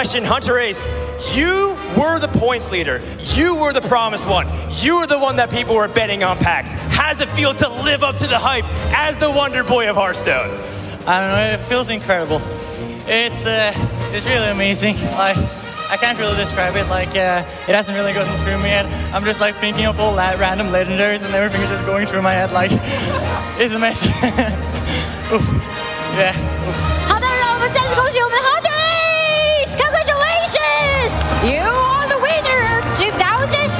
question, Hunter Ace, you were the points leader. You were the promised one. You were the one that people were betting on PAX. How does it feel to live up to the hype as the Wonder Boy of Hearthstone? I don't know. It feels incredible. It's uh, it's really amazing. Like I can't really describe it. Like uh, it hasn't really gotten through me yet. I'm just like thinking of all that random legendaries and everything is just going through my head. Like it's amazing. Oof. Yeah. Oof. 好的，让我们再次恭喜我们 You are the winner of 2019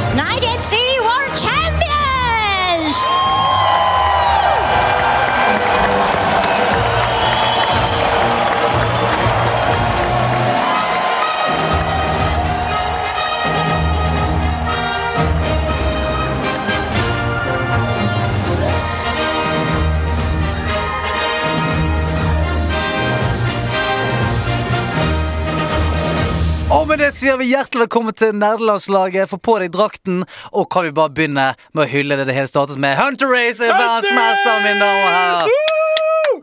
med det sier vi hjertelig velkommen til nerdelandslaget. Få på deg drakten, og kan vi bare begynne med å hylle det det hele startet med. Hunter Race er verdensmester, min og herrer!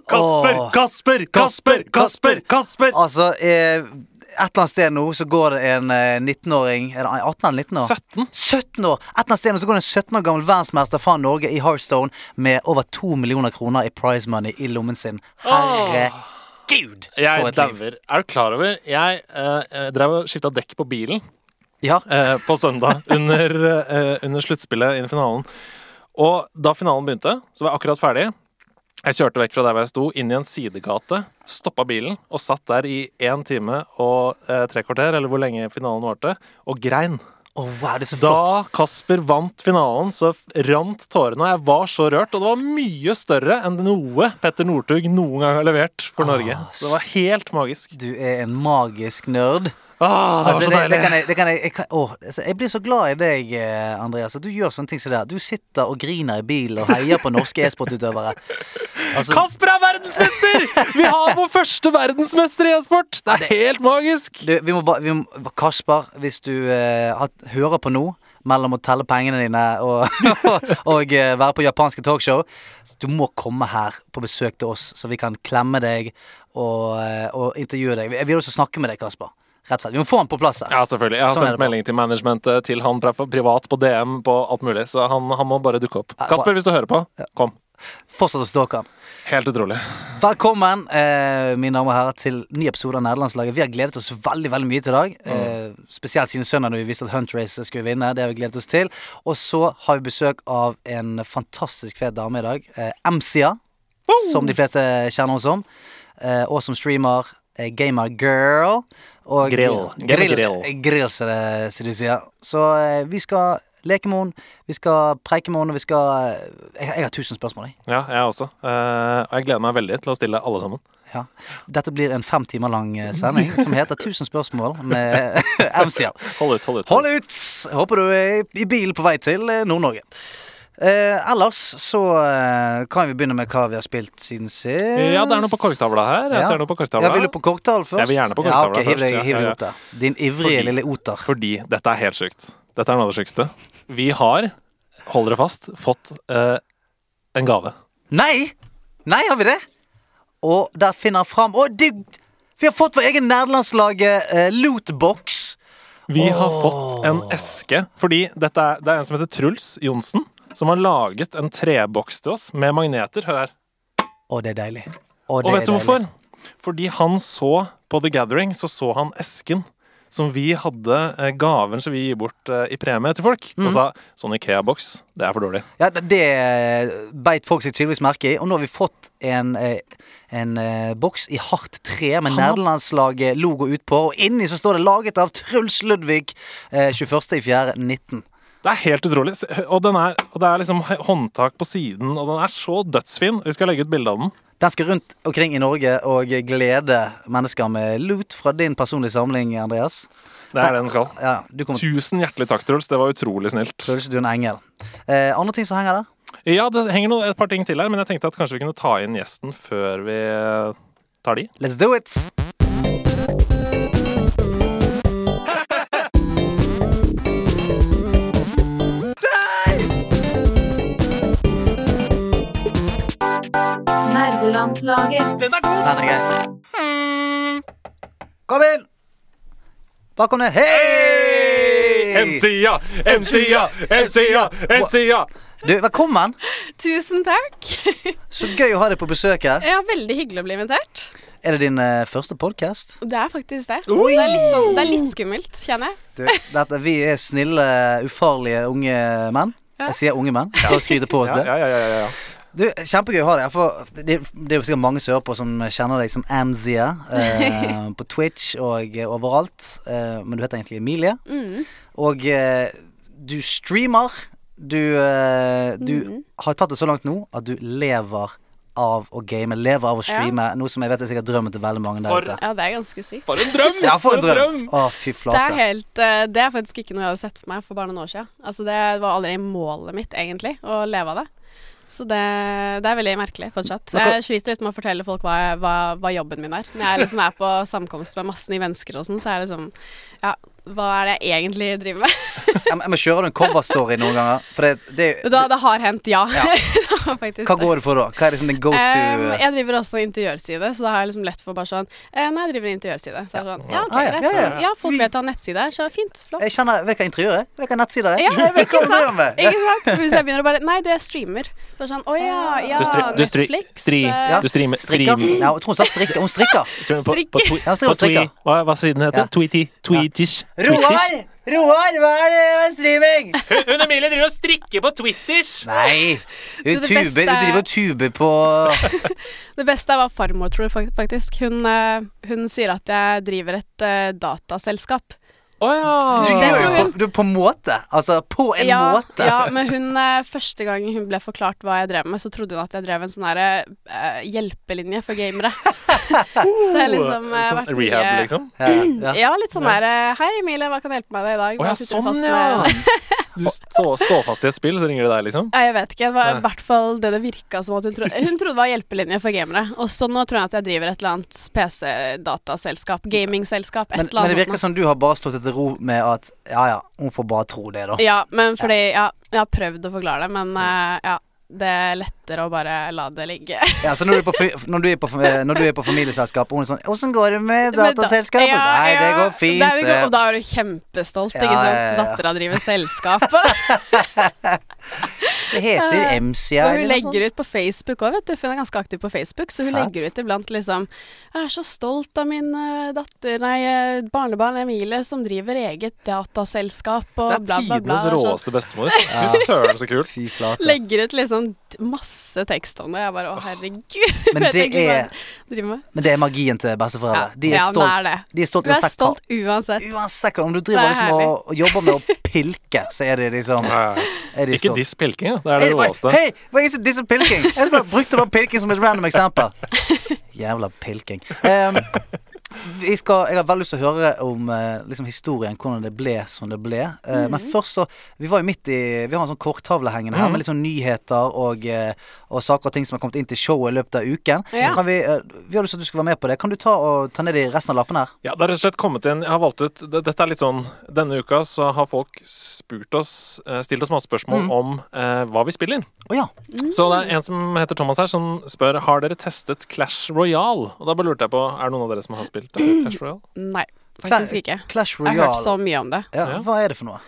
Kasper, Kasper, Kasper, Kasper, Kasper! Altså, eh, et eller annet sted nå så går det en eh, 19-åring Er det 18 eller 19 år? 17. 17 år! Et eller annet sted nå så går det en 17 år gammel verdensmester fra Norge i Hearthstone med over to millioner kroner i prize money i lommen sin. Herre Jeg for Jeg dauer. Er du klar over Jeg eh, drev og skifta dekk på bilen Ja. eh, på søndag under, eh, under sluttspillet i finalen. Og da finalen begynte, så var jeg akkurat ferdig. Jeg kjørte vekk fra der jeg sto, inn i en sidegate, stoppa bilen og satt der i én time og eh, tre kvarter, eller hvor lenge finalen varte, og grein. Å, wow, det er så flott. Da Kasper vant finalen, så rant tårene, jeg var så rørt. Og det var mye større enn noe Petter Northug noen gang har levert for Norge. Så det var helt magisk. Du er en magisk nerd. Ah, det var Altså, så det, det deilig. kan jeg, det kan jeg, jeg, kan, åh, altså, jeg blir så glad i deg, eh, Andreas, du gjør sånne ting som det. Du sitter og griner i bilen og heier på norske e-sportutøvere. Altså, Kasper er verdensmester! Vi har vår første verdensmester i e-sport! Det er helt magisk! du, vi må vi må, Kasper, hvis du uh, hører på nå mellom å telle pengene dine og, og, og eh, være på japanske talkshow, du må komme her på besøk til oss, så vi kan klemme deg og, og intervjue deg. Jeg vil også snakke med deg, Kasper. Rett og slett. Vi må få han på plass her. Ja, selvfølgelig. Jeg har Sånn sendt melding til managementet, til han privat, på DM, på alt mulig. Så han, han må bare dukke opp. Kasper, hvis du hører på, kom. Fortsett å stalke han. Helt utrolig. Velkommen, eh, mine damer og herrer, til ny episode av Nederlandslaget. Vi har gledet oss veldig veldig mye til i dag. Eh, spesielt siden søndag, når vi visste at Hunt Race skulle vinne. Det har vi gledet oss til. Og så har vi besøk av en fantastisk fet dame i dag. Eh, MCA, som de fleste kjenner henne som. Eh, og som streamer. Eh, gamer girl. Og Grill. Grill, grill. Grill, som det- de sier. Så eh, vi skal leke med henne, vi skal preike med henne, og vi skal eh, jeg, jeg har tusen spørsmål, jeg. Ja, jeg også. Eh, og jeg gleder meg veldig til å stille alle sammen. Ja. Dette blir en fem timer lang eh, sending som heter 1000 spørsmål med MCL. Hold ut, hold ut. Hold ut! Håper du er i bil på vei til eh, Nord-Norge. Eh, ellers så eh, kan vi begynne med hva vi har spilt siden sist. Ja, det er noe på korktavla her. Jeg Ja. ser noe på korktavla. Ja, Vil du på korktall først? Jeg vil gjerne på ja, okay, ok, hiv først, deg, ja, hiv deg ja, ja. opp der. Din ivrige Fordi- lille oter. Fordi dette er helt sjukt. Dette er noe av det sjukeste. Vi har, hold dere fast, fått eh, en gave. Nei! Nei, har vi det? Og der finner han fram Å, du Vi har fått vår egen nederlandslaget eh, lootbox. Vi har Åh. fått en eske, fordi er, det er en som heter Truls Johnsen, som har laget en treboks til oss med magneter. Hør her. Å, det er deilig. Å, det Og vet du deilig. hvorfor? Fordi han så på The Gathering, så så han esken som vi hadde, eh, gaven som vi gir bort eh, i premie til folk, mm. og sa sånn Ikea-boks, det er for dårlig. Ja, det- det beit folk seg tydeligvis merke i. Og nå har vi fått en, eh, en eh, boks i hardt tre med nederlandslaget-logo utpå. Og inni så står det 'laget av Truls Ludvig', eh, 21.04.19. Det er helt utrolig. Og, den er, og det er liksom håndtak på siden, og den er så dødsfin. Vi skal legge ut bilde av den. Den skal rundt omkring i Norge og glede mennesker med loot fra din personlige samling, Andreas. Det er det den skal. Ja, du kommer Tusen hjertelig takk, Truls. Det var utrolig snilt. Truls, du er en engel. Eh, andre ting som henger der? Ja, det henger noe, et par ting til her, men jeg tenkte at kanskje vi kunne ta inn gjesten før vi eh, tar de. Let's do it! Nerdelandslaget. Den er grei. Kom inn! Bare kom ned. Hei! MC-a, MC-a, MC-a, MC-a! Du, velkommen. Tusen takk. Så gøy å ha deg på besøk her. Ja, Veldig hyggelig å bli invitert. Er det din uh, første podkast? Det er faktisk det. Det er litt, sånn, det er litt skummelt, kjenner jeg. Du, dette, vi er snille, ufarlige unge menn. Jeg sier unge menn. For å skryte på oss Ja, det. ja, ja, ja, ja. Du, Kjempegøy å ha deg. Det, det er jo sikkert mange som hører på som kjenner deg som Amzia eh, på Twitch og eh, overalt. Eh, men du heter egentlig Emilie. Mm. Og eh, du streamer. Du, eh, du Mm. har tatt det så langt nå at du lever av å game. Lever av å Ja. streame. Noe som jeg vet er sikkert drømmen til veldig mange der ute. Ja, det er ganske sykt. For en drøm! Ja, for en drøm! Å, fy Det er, helt, eh, det er faktisk ikke noe jeg hadde sett for meg for bare noen år siden. Altså, det var aldri målet mitt, egentlig, å leve av det. Så det, det er veldig merkelig fortsatt. Jeg sliter litt med å fortelle folk hva, hva, hva jobben min er. Når jeg liksom er på samkomst med masse nye mennesker og sånn, så er det liksom Ja, hva er det jeg egentlig driver med? Ja, men, men kjører du en coverstory noen ganger? For det, det, da, det har hendt, ja. Ja. Hva går det for da? Hva er liksom din go to Um, jeg driver også en interiørside, så da har jeg liksom lett for bare sånn eh, Nei, jeg driver en interiørside. Så er det sånn Ja, OK, Ah, ja, greit. ja, Ja, ja. folk vet å ha nettside så fint. Flott. Jeg kjenner, Vet hva interiør er? Vet hva nettsider er? Ja, ikke sant? Ikke sant? Hvis jeg begynner å bare Nei, du, jeg streamer. Så er det sånn Å ja, ja, Du, stri, Netflix. stri, eh, Ja. du streamer Strikker? stream, Ja, jeg tror hun sa strikker. Hun strikker. Strikker. på, på, på, Ja, hun strikker hva, hva siden heter? Ja. Tweety? Tweetish? Roar! Roar, hva er det med streaming? Hun Emilie driver og strikker på Twitters! Nei. Hun det tuber, beste hun er- driver og tuber på Det beste er hva farmor tror, fak- faktisk. Hun, eh, hun sier at jeg driver et uh, dataselskap. Du ja! Det gjør tror jo på, du, på en måte. Altså, på en ja, måte. ja, men hun eh, første gang hun ble forklart hva jeg drev med, så trodde hun at jeg drev en sånn herre uh, hjelpelinje for gamere. så jeg liksom uh, Sånn vært rehab, mye- liksom? Ja, ja. Ja, litt sånn herre eh, Hei, Emilie, hva kan hjelpe meg med i dag? Å ja, sitter du sånn, ja! med?» Du står stå fast i et spill, så ringer de deg, liksom? Nei, jeg vet ikke. Det var i hvert fall det det virka som at hun trodde. Hun trodde det var hjelpelinje for gamere. Og så nå tror jeg at jeg driver et eller annet PC-dataselskap. Gamingselskap. Et Men, eller men det virker som du har bare stått til ro med at ja ja, hun får bare tro det, da. Ja, men fordi Ja, jeg har prøvd å forklare det, men uh, ja. Det er lettere å bare la det ligge. Ja, så når du er på, når du er på, når du er på familieselskap, og hun er sånn 'Åssen går det med dataselskapet?' Ja, Nei, det går fint. det er ikke- og da er du kjempestolt, Ja, ikke sant? ja, ja. Dattera driver selskap. Det heter MCA. og hun legger ut på Facebook òg, vet du. For hun er ganske aktiv på Facebook, så hun Fett. legger ut iblant liksom 'Jeg er så stolt av min eh, datter, nei, eh, barnebarn Emilie, som driver eget dataselskap', og Det bla, bla, bla. Det er tidenes råeste bestemor. Fy søren, så kult. Legger ut liksom masse tekst om det. Jeg bare 'Å, herregud'. Men det er, men det er magien til besteforeldre. De er ja, stolt. det er det. De er stolt Du er uansett stolt uansett. Uansett om du driver er liksom og, og jobber med å pilke, så er det liksom Ja, ja. er de Ikke diss pilking, da. Det er det Hei, råeste. Hei, hva er disse pilking? Jeg brukte bare pilking som et random eksempel. Jævla pilking. Vi skal, jeg har veldig lyst til å høre om eh, liksom historien, hvordan det ble som det ble. Eh, Men Mhm. først så Vi var jo midt i Vi har en sånn korttavle hengende her med litt sånn nyheter og, eh, og saker og ting som har kommet inn til showet i løpet av uken. Ja. Så kan vi Vi har lyst til at du skal være med på det. Kan du ta, og, ta ned i resten av lappene her? Ja, det har rett og slett kommet inn Jeg har valgt ut det- Dette er litt sånn Denne uka så har folk spurt oss Stilt oss masse spørsmål om eh, hva vi spiller. Å ja. Så det er en som heter Thomas her, som spør Har dere testet Clash Royale. Og da bare lurte jeg på Er det noen av dere som har spilt det? Clash Royale? Nei, faktisk ikke. Clash Jeg har hørt så mye om det. Ja, Ja. hva er det for noe?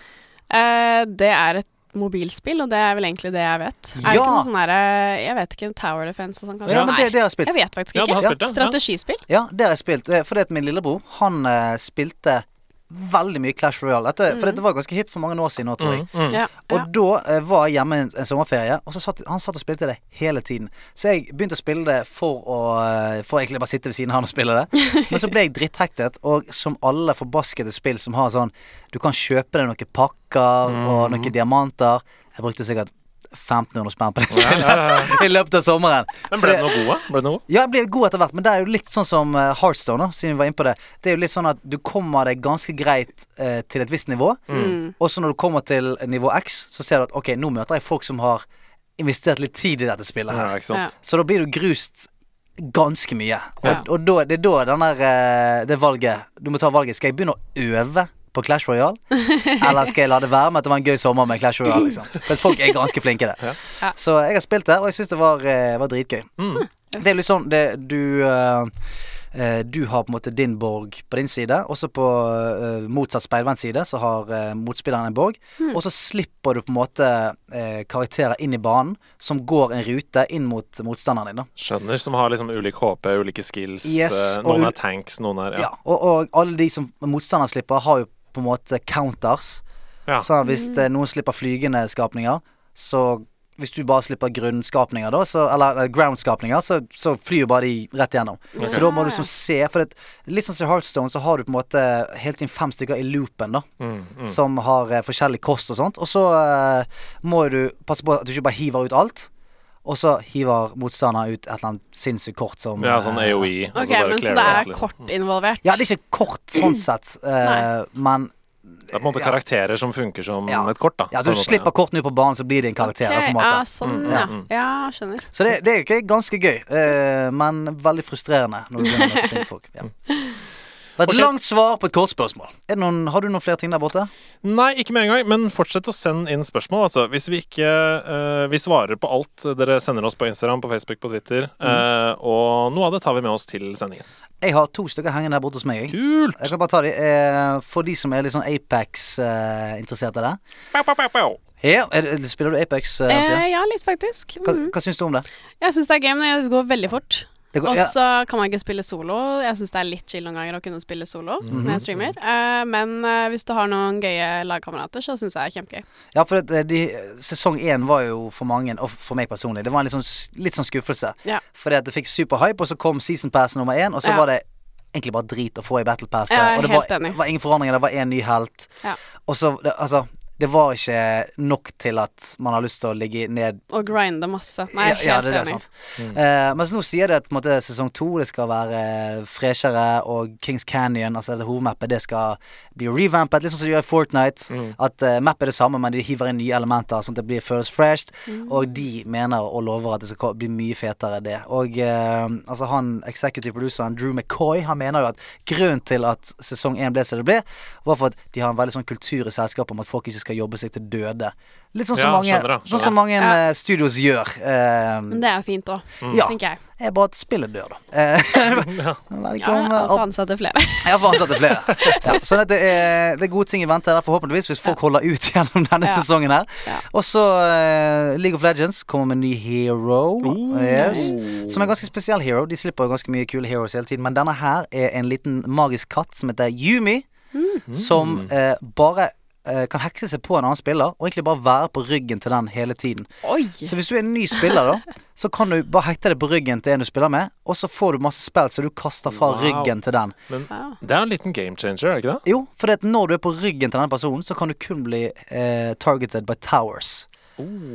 Eh, det er et mobilspill, og det er vel egentlig det jeg vet. Er det ikke noe sånn herre Jeg vet ikke, Tower Defense og sånn, kanskje? Ja, men det, det har jeg spilt. jeg vet faktisk Ja, ikke. har spilt? Ja. Strategispill? Ja, det har jeg spilt. Eh, Fordi at min lillebror, han eh, spilte veldig mye Clash Royale. Dette, For dette var ganske hipt for mange år siden nå, tror jeg. Mm, mm. Ja. Og ja. da eh, var jeg hjemme en, en sommerferie, og så satt, han satt og spilte det hele tiden. Så jeg begynte å spille det for å eh, For egentlig bare sitte ved siden av han og spille det. Men så ble jeg dritthektet, og som alle forbaskede spill som har sånn Du kan kjøpe deg noen pakker og noen diamanter. Jeg brukte sikkert 1500 spenn på det spillet i løpet av sommeren. Men ble det- noe gode? Ble noe? ja, jeg ble god etter hvert, men det er jo litt sånn som uh, Heartstone, siden vi var inne på det. Det er jo litt sånn at du kommer deg ganske greit eh, til et visst nivå, Mm. og så når du kommer til nivå X, så ser du at ok, nå møter jeg folk som har investert litt tid i dette spillet her. Ja. Så da blir du grust ganske mye. Og, Ja. og da, det er da den der, eh, det valget Du må ta valget. Skal jeg begynne å øve på Clash Royale? Eller skal jeg la det være med at det var en gøy sommer med Clash Royale? Liksom? For folk er ganske flinke i det. Ja. Så jeg har spilt det, og jeg syns det var, eh, var dritgøy. Mm. Det er litt sånn det, Du eh, eh, du har på en måte din borg på din side, og så på uh, motsatt speilvendt side så har uh, motspilleren en borg. Mm. Og så slipper du på en måte uh, karakterer inn i banen som går en rute inn mot motstanderen din. da Skjønner. Som har liksom ulik HP, ulike skills. Yes, noen er tanks, noen er Ja, og, og alle de som motstanderen slipper, har jo på en måte counters. Ja. Så hvis eh, noen slipper flygende skapninger, så hvis du bare slipper grunnskapninger, da, så, eller eh, ground-skapninger, så, så flyr jo bare de rett gjennom. Så da må du liksom se For det, litt sånn som i Heartstone, så har du på en måte helt inn fem stykker i loopen, da. Mm, mm. Som har eh, forskjellig kost og sånt. Og så eh, må du passe på at du ikke bare hiver ut alt. Og så hiver motstanderen ut et eller annet sinnssykt kort som Ja, sånn eh, AOE. Ok, så bare men Så det er liksom. kort involvert? Ja, det er ikke kort sånn sett, uh, men Det er på en måte Ja. karakterer som funker som Ja. et kort, da. Ja, du slipper kort ut på banen, så blir det en karakter. Okay. På en måte. Ja, sånn, Mm, ja. mm. Ja, skjønner. Så det, det er ganske gøy, eh, men veldig frustrerende når du begynner å møte folk. Ja. Det var et okay. langt svar på et kort spørsmål. Er det noen, har du noen flere ting der borte? Nei, ikke med en gang, men fortsett å sende inn spørsmål. Altså. Hvis vi ikke uh, Vi svarer på alt dere sender oss på Instagram, på Facebook, på Twitter. Mm. Uh, og noe av det tar vi med oss til sendingen. Jeg har to stykker hengende der borte hos meg. jeg. Kult! Jeg kan bare ta de. uh, for de som er litt sånn Apex-interessert i det. bow, bow, pow. Ja, det, spiller du Apex? Eh, Eh, ja, litt faktisk. hva, Mhm. hva syns du om det? Jeg syns det er gøy, men det går veldig fort. Det ja. Og så kan man ikke spille solo. Jeg syns det er litt chill noen ganger å kunne spille solo Mhm. når jeg streamer. Uh, men uh, hvis du har noen gøye lagkamerater, så syns jeg det er kjempegøy. ja, for det, de, sesong én var jo for mange, og for meg personlig, det var en litt sånn, litt sånn skuffelse. Ja. Fordi at det fikk superhype, og så kom season pass nummer én, og så Ja. var det egentlig bare drit å få i battle pass. Jeg er og det var, var ingen forandringer, det var én ny helt. Ja. Og så, det, altså Det var ikke nok til at man har lyst til å ligge ned Og grinde masse. Nei, jeg er ja, helt det er det, enig. sant. Eh, mens nå sier det at på en måte, sesong to det skal være freshere, og Kings Canyon, altså det hovedmappet, det skal bli revampet, litt sånn som de gjør i Fortnite. At uh, mappet er det samme, men de hiver inn nye elementer, sånn at det blir føles fresh. Og de mener og lover at det skal bli mye fetere, det. Og uh, altså han executive produceren Drew McCoy, han mener jo at grunnen til at sesong én ble som det ble, var for at de har en veldig sånn kultur i selskapet om at folk ikke skal jobbe seg til døde. Litt sånn som Ja, mange, skjønner sånn som mange Ja. eh, studios gjør. Eh, Men det er jo fint òg, ja. tenker jeg. Det er bare at spillet dør, da. Eh, Ja. Velkommen. Ja, få ansette flere. Jeg har ansette flere. Ja, sånn at det er, det er gode ting i vente der, forhåpentligvis, hvis folk holder ut gjennom denne Ja. sesongen her. Ja. Og så eh, League of Legends kommer med en ny hero. Oh. Yes. Som er en ganske spesiell hero. De slipper ganske mye kule heroes hele tiden, men denne her er en liten magisk katt som heter Yumi, som eh, bare eh, kan hekte seg på en annen spiller, og egentlig bare være på ryggen til den hele tiden. Oi! Så hvis du er en ny spiller, da, så kan du bare hekte deg på ryggen til en du spiller med, og så får du masse spill så du kaster fra Wow. ryggen til den. Men det er en liten game changer, er det ikke det? Jo, for det at når du er på ryggen til denne personen, så kan du kun bli eh, targeted by towers.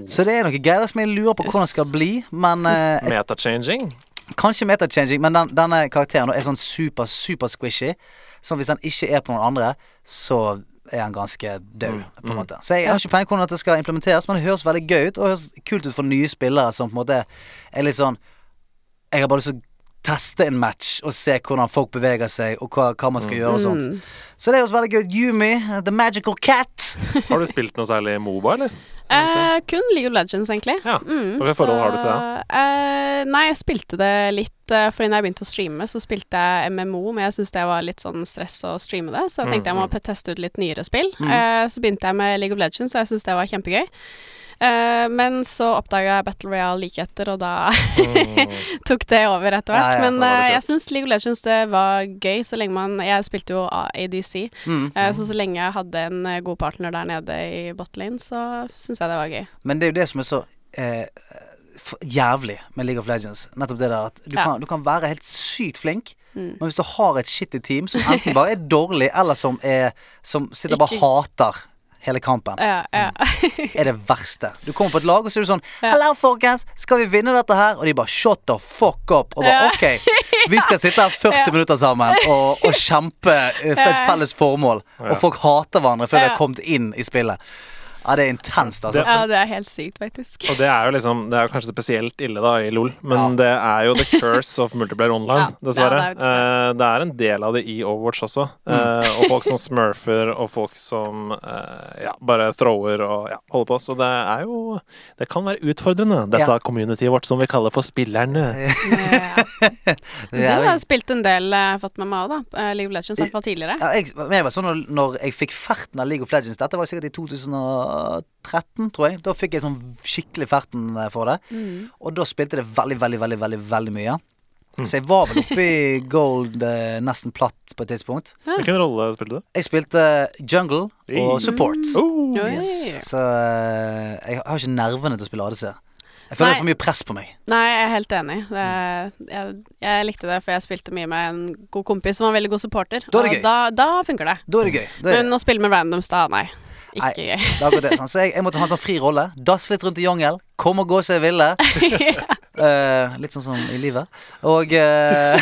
Så det er noe greier som jeg lurer på hvordan det skal bli, men eh, et- Metachanging? Kanskje metachanging, men den, denne karakteren er sånn super, super squishy. Så hvis den ikke er på noen andre, så er han ganske død, på en måte. Så jeg har ikke peiling på hvordan dette skal implementeres, men det høres veldig gøy ut, og det høres kult ut for nye spillere som på en måte er litt sånn Jeg har bare lyst til å teste en match og se hvordan folk beveger seg, og hva, hva man skal gjøre og sånt. Så det høres veldig gøy ut. Yumi, the magical cat. Har du spilt noe særlig Moba, eller? Eh, kun League of Legends, egentlig. Ja. Mm, Hvilket forhold har du til det? eh, nei, jeg spilte det litt uh, Fordi da jeg begynte å streame, så spilte jeg MMO, men jeg syntes det var litt sånn stress å streame det, så jeg tenkte jeg må teste ut litt nyere spill. Eh, så begynte jeg med League of Legends, og jeg syntes det var kjempegøy. Eh, men så oppdaga jeg Battle Royale like etter, og da tok det over etter hvert. Ja, ja, men kjørt. jeg syns League of Legends det var gøy så lenge man Jeg spilte jo ADC, Mm. uh, så så lenge jeg hadde en god partner der nede i botlane, så syns jeg det var gøy. Men det er jo det som er så jævlig med League of Legends. Nettopp det der at du, Ja. kan, du kan være helt sykt flink, Mm. men hvis du har et shitty team som enten bare er dårlig, eller som er Som sitter og bare hater hele kampen, Ja, ja. er det verste. Du kommer på et lag, og så er du sånn Ja. Hello, folkens! Skal vi vinne dette her? Og de bare Shut the fuck up! Og bare Ja. OK, vi skal sitte her 40 Ja. minutter sammen og, og kjempe eh, for et felles formål. Og folk hater hverandre før Ja. har kommet inn i spillet. Ja, det er intenst, altså. Det- Ja, det er helt sykt, faktisk. Og det er jo liksom Det er kanskje spesielt ille da i LOL, men det er jo the curse of multiplayer online, Ja, dessverre. ja, det er Eh, det er en del av det i Overwatch også. Eh, og folk som smurfer, og folk som eh, ja, bare thrower og ja, holder på. Så det er jo Det kan være utfordrende, dette Ja. communityet vårt som vi kaller for spillerne. Du har spilt en del, fått med meg òg, da. League of Legends, i hvert fall tidligere. Ja, jeg, men jeg var sånn når, når jeg fikk ferten av League of Legends Dette var sikkert i 2013, tror jeg. Da fikk jeg sånn skikkelig ferten for det. Mm. Og da spilte det veldig, veldig, veldig veldig, veldig mye. Mm. Så jeg var vel oppe i gold eh, nesten platt på et tidspunkt. Hvilken rolle spilte du? Jeg spilte jungle og support. Oh. Yes. Så eh, jeg har ikke nervene til å spille ADC. Jeg føler Nei. det er for mye press på meg. Nei, jeg er helt enig. Det, jeg, jeg likte det, for jeg spilte mye med en god kompis som var en veldig god supporter. Da er det og gøy. Da, da funker det. Da er det gøy. Da er Men å spille med randoms, da, nei. Ikke gøy. Da går det, sånn. Så jeg, jeg måtte ha en sånn fri rolle. Dass litt rundt i jungel. Kom og gå som jeg ville. uh, litt sånn som i livet. Og uh,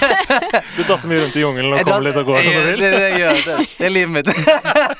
Du dasser mye rundt i jungelen og kommer litt og går som du vil. det, det, gjør det, det er livet mitt.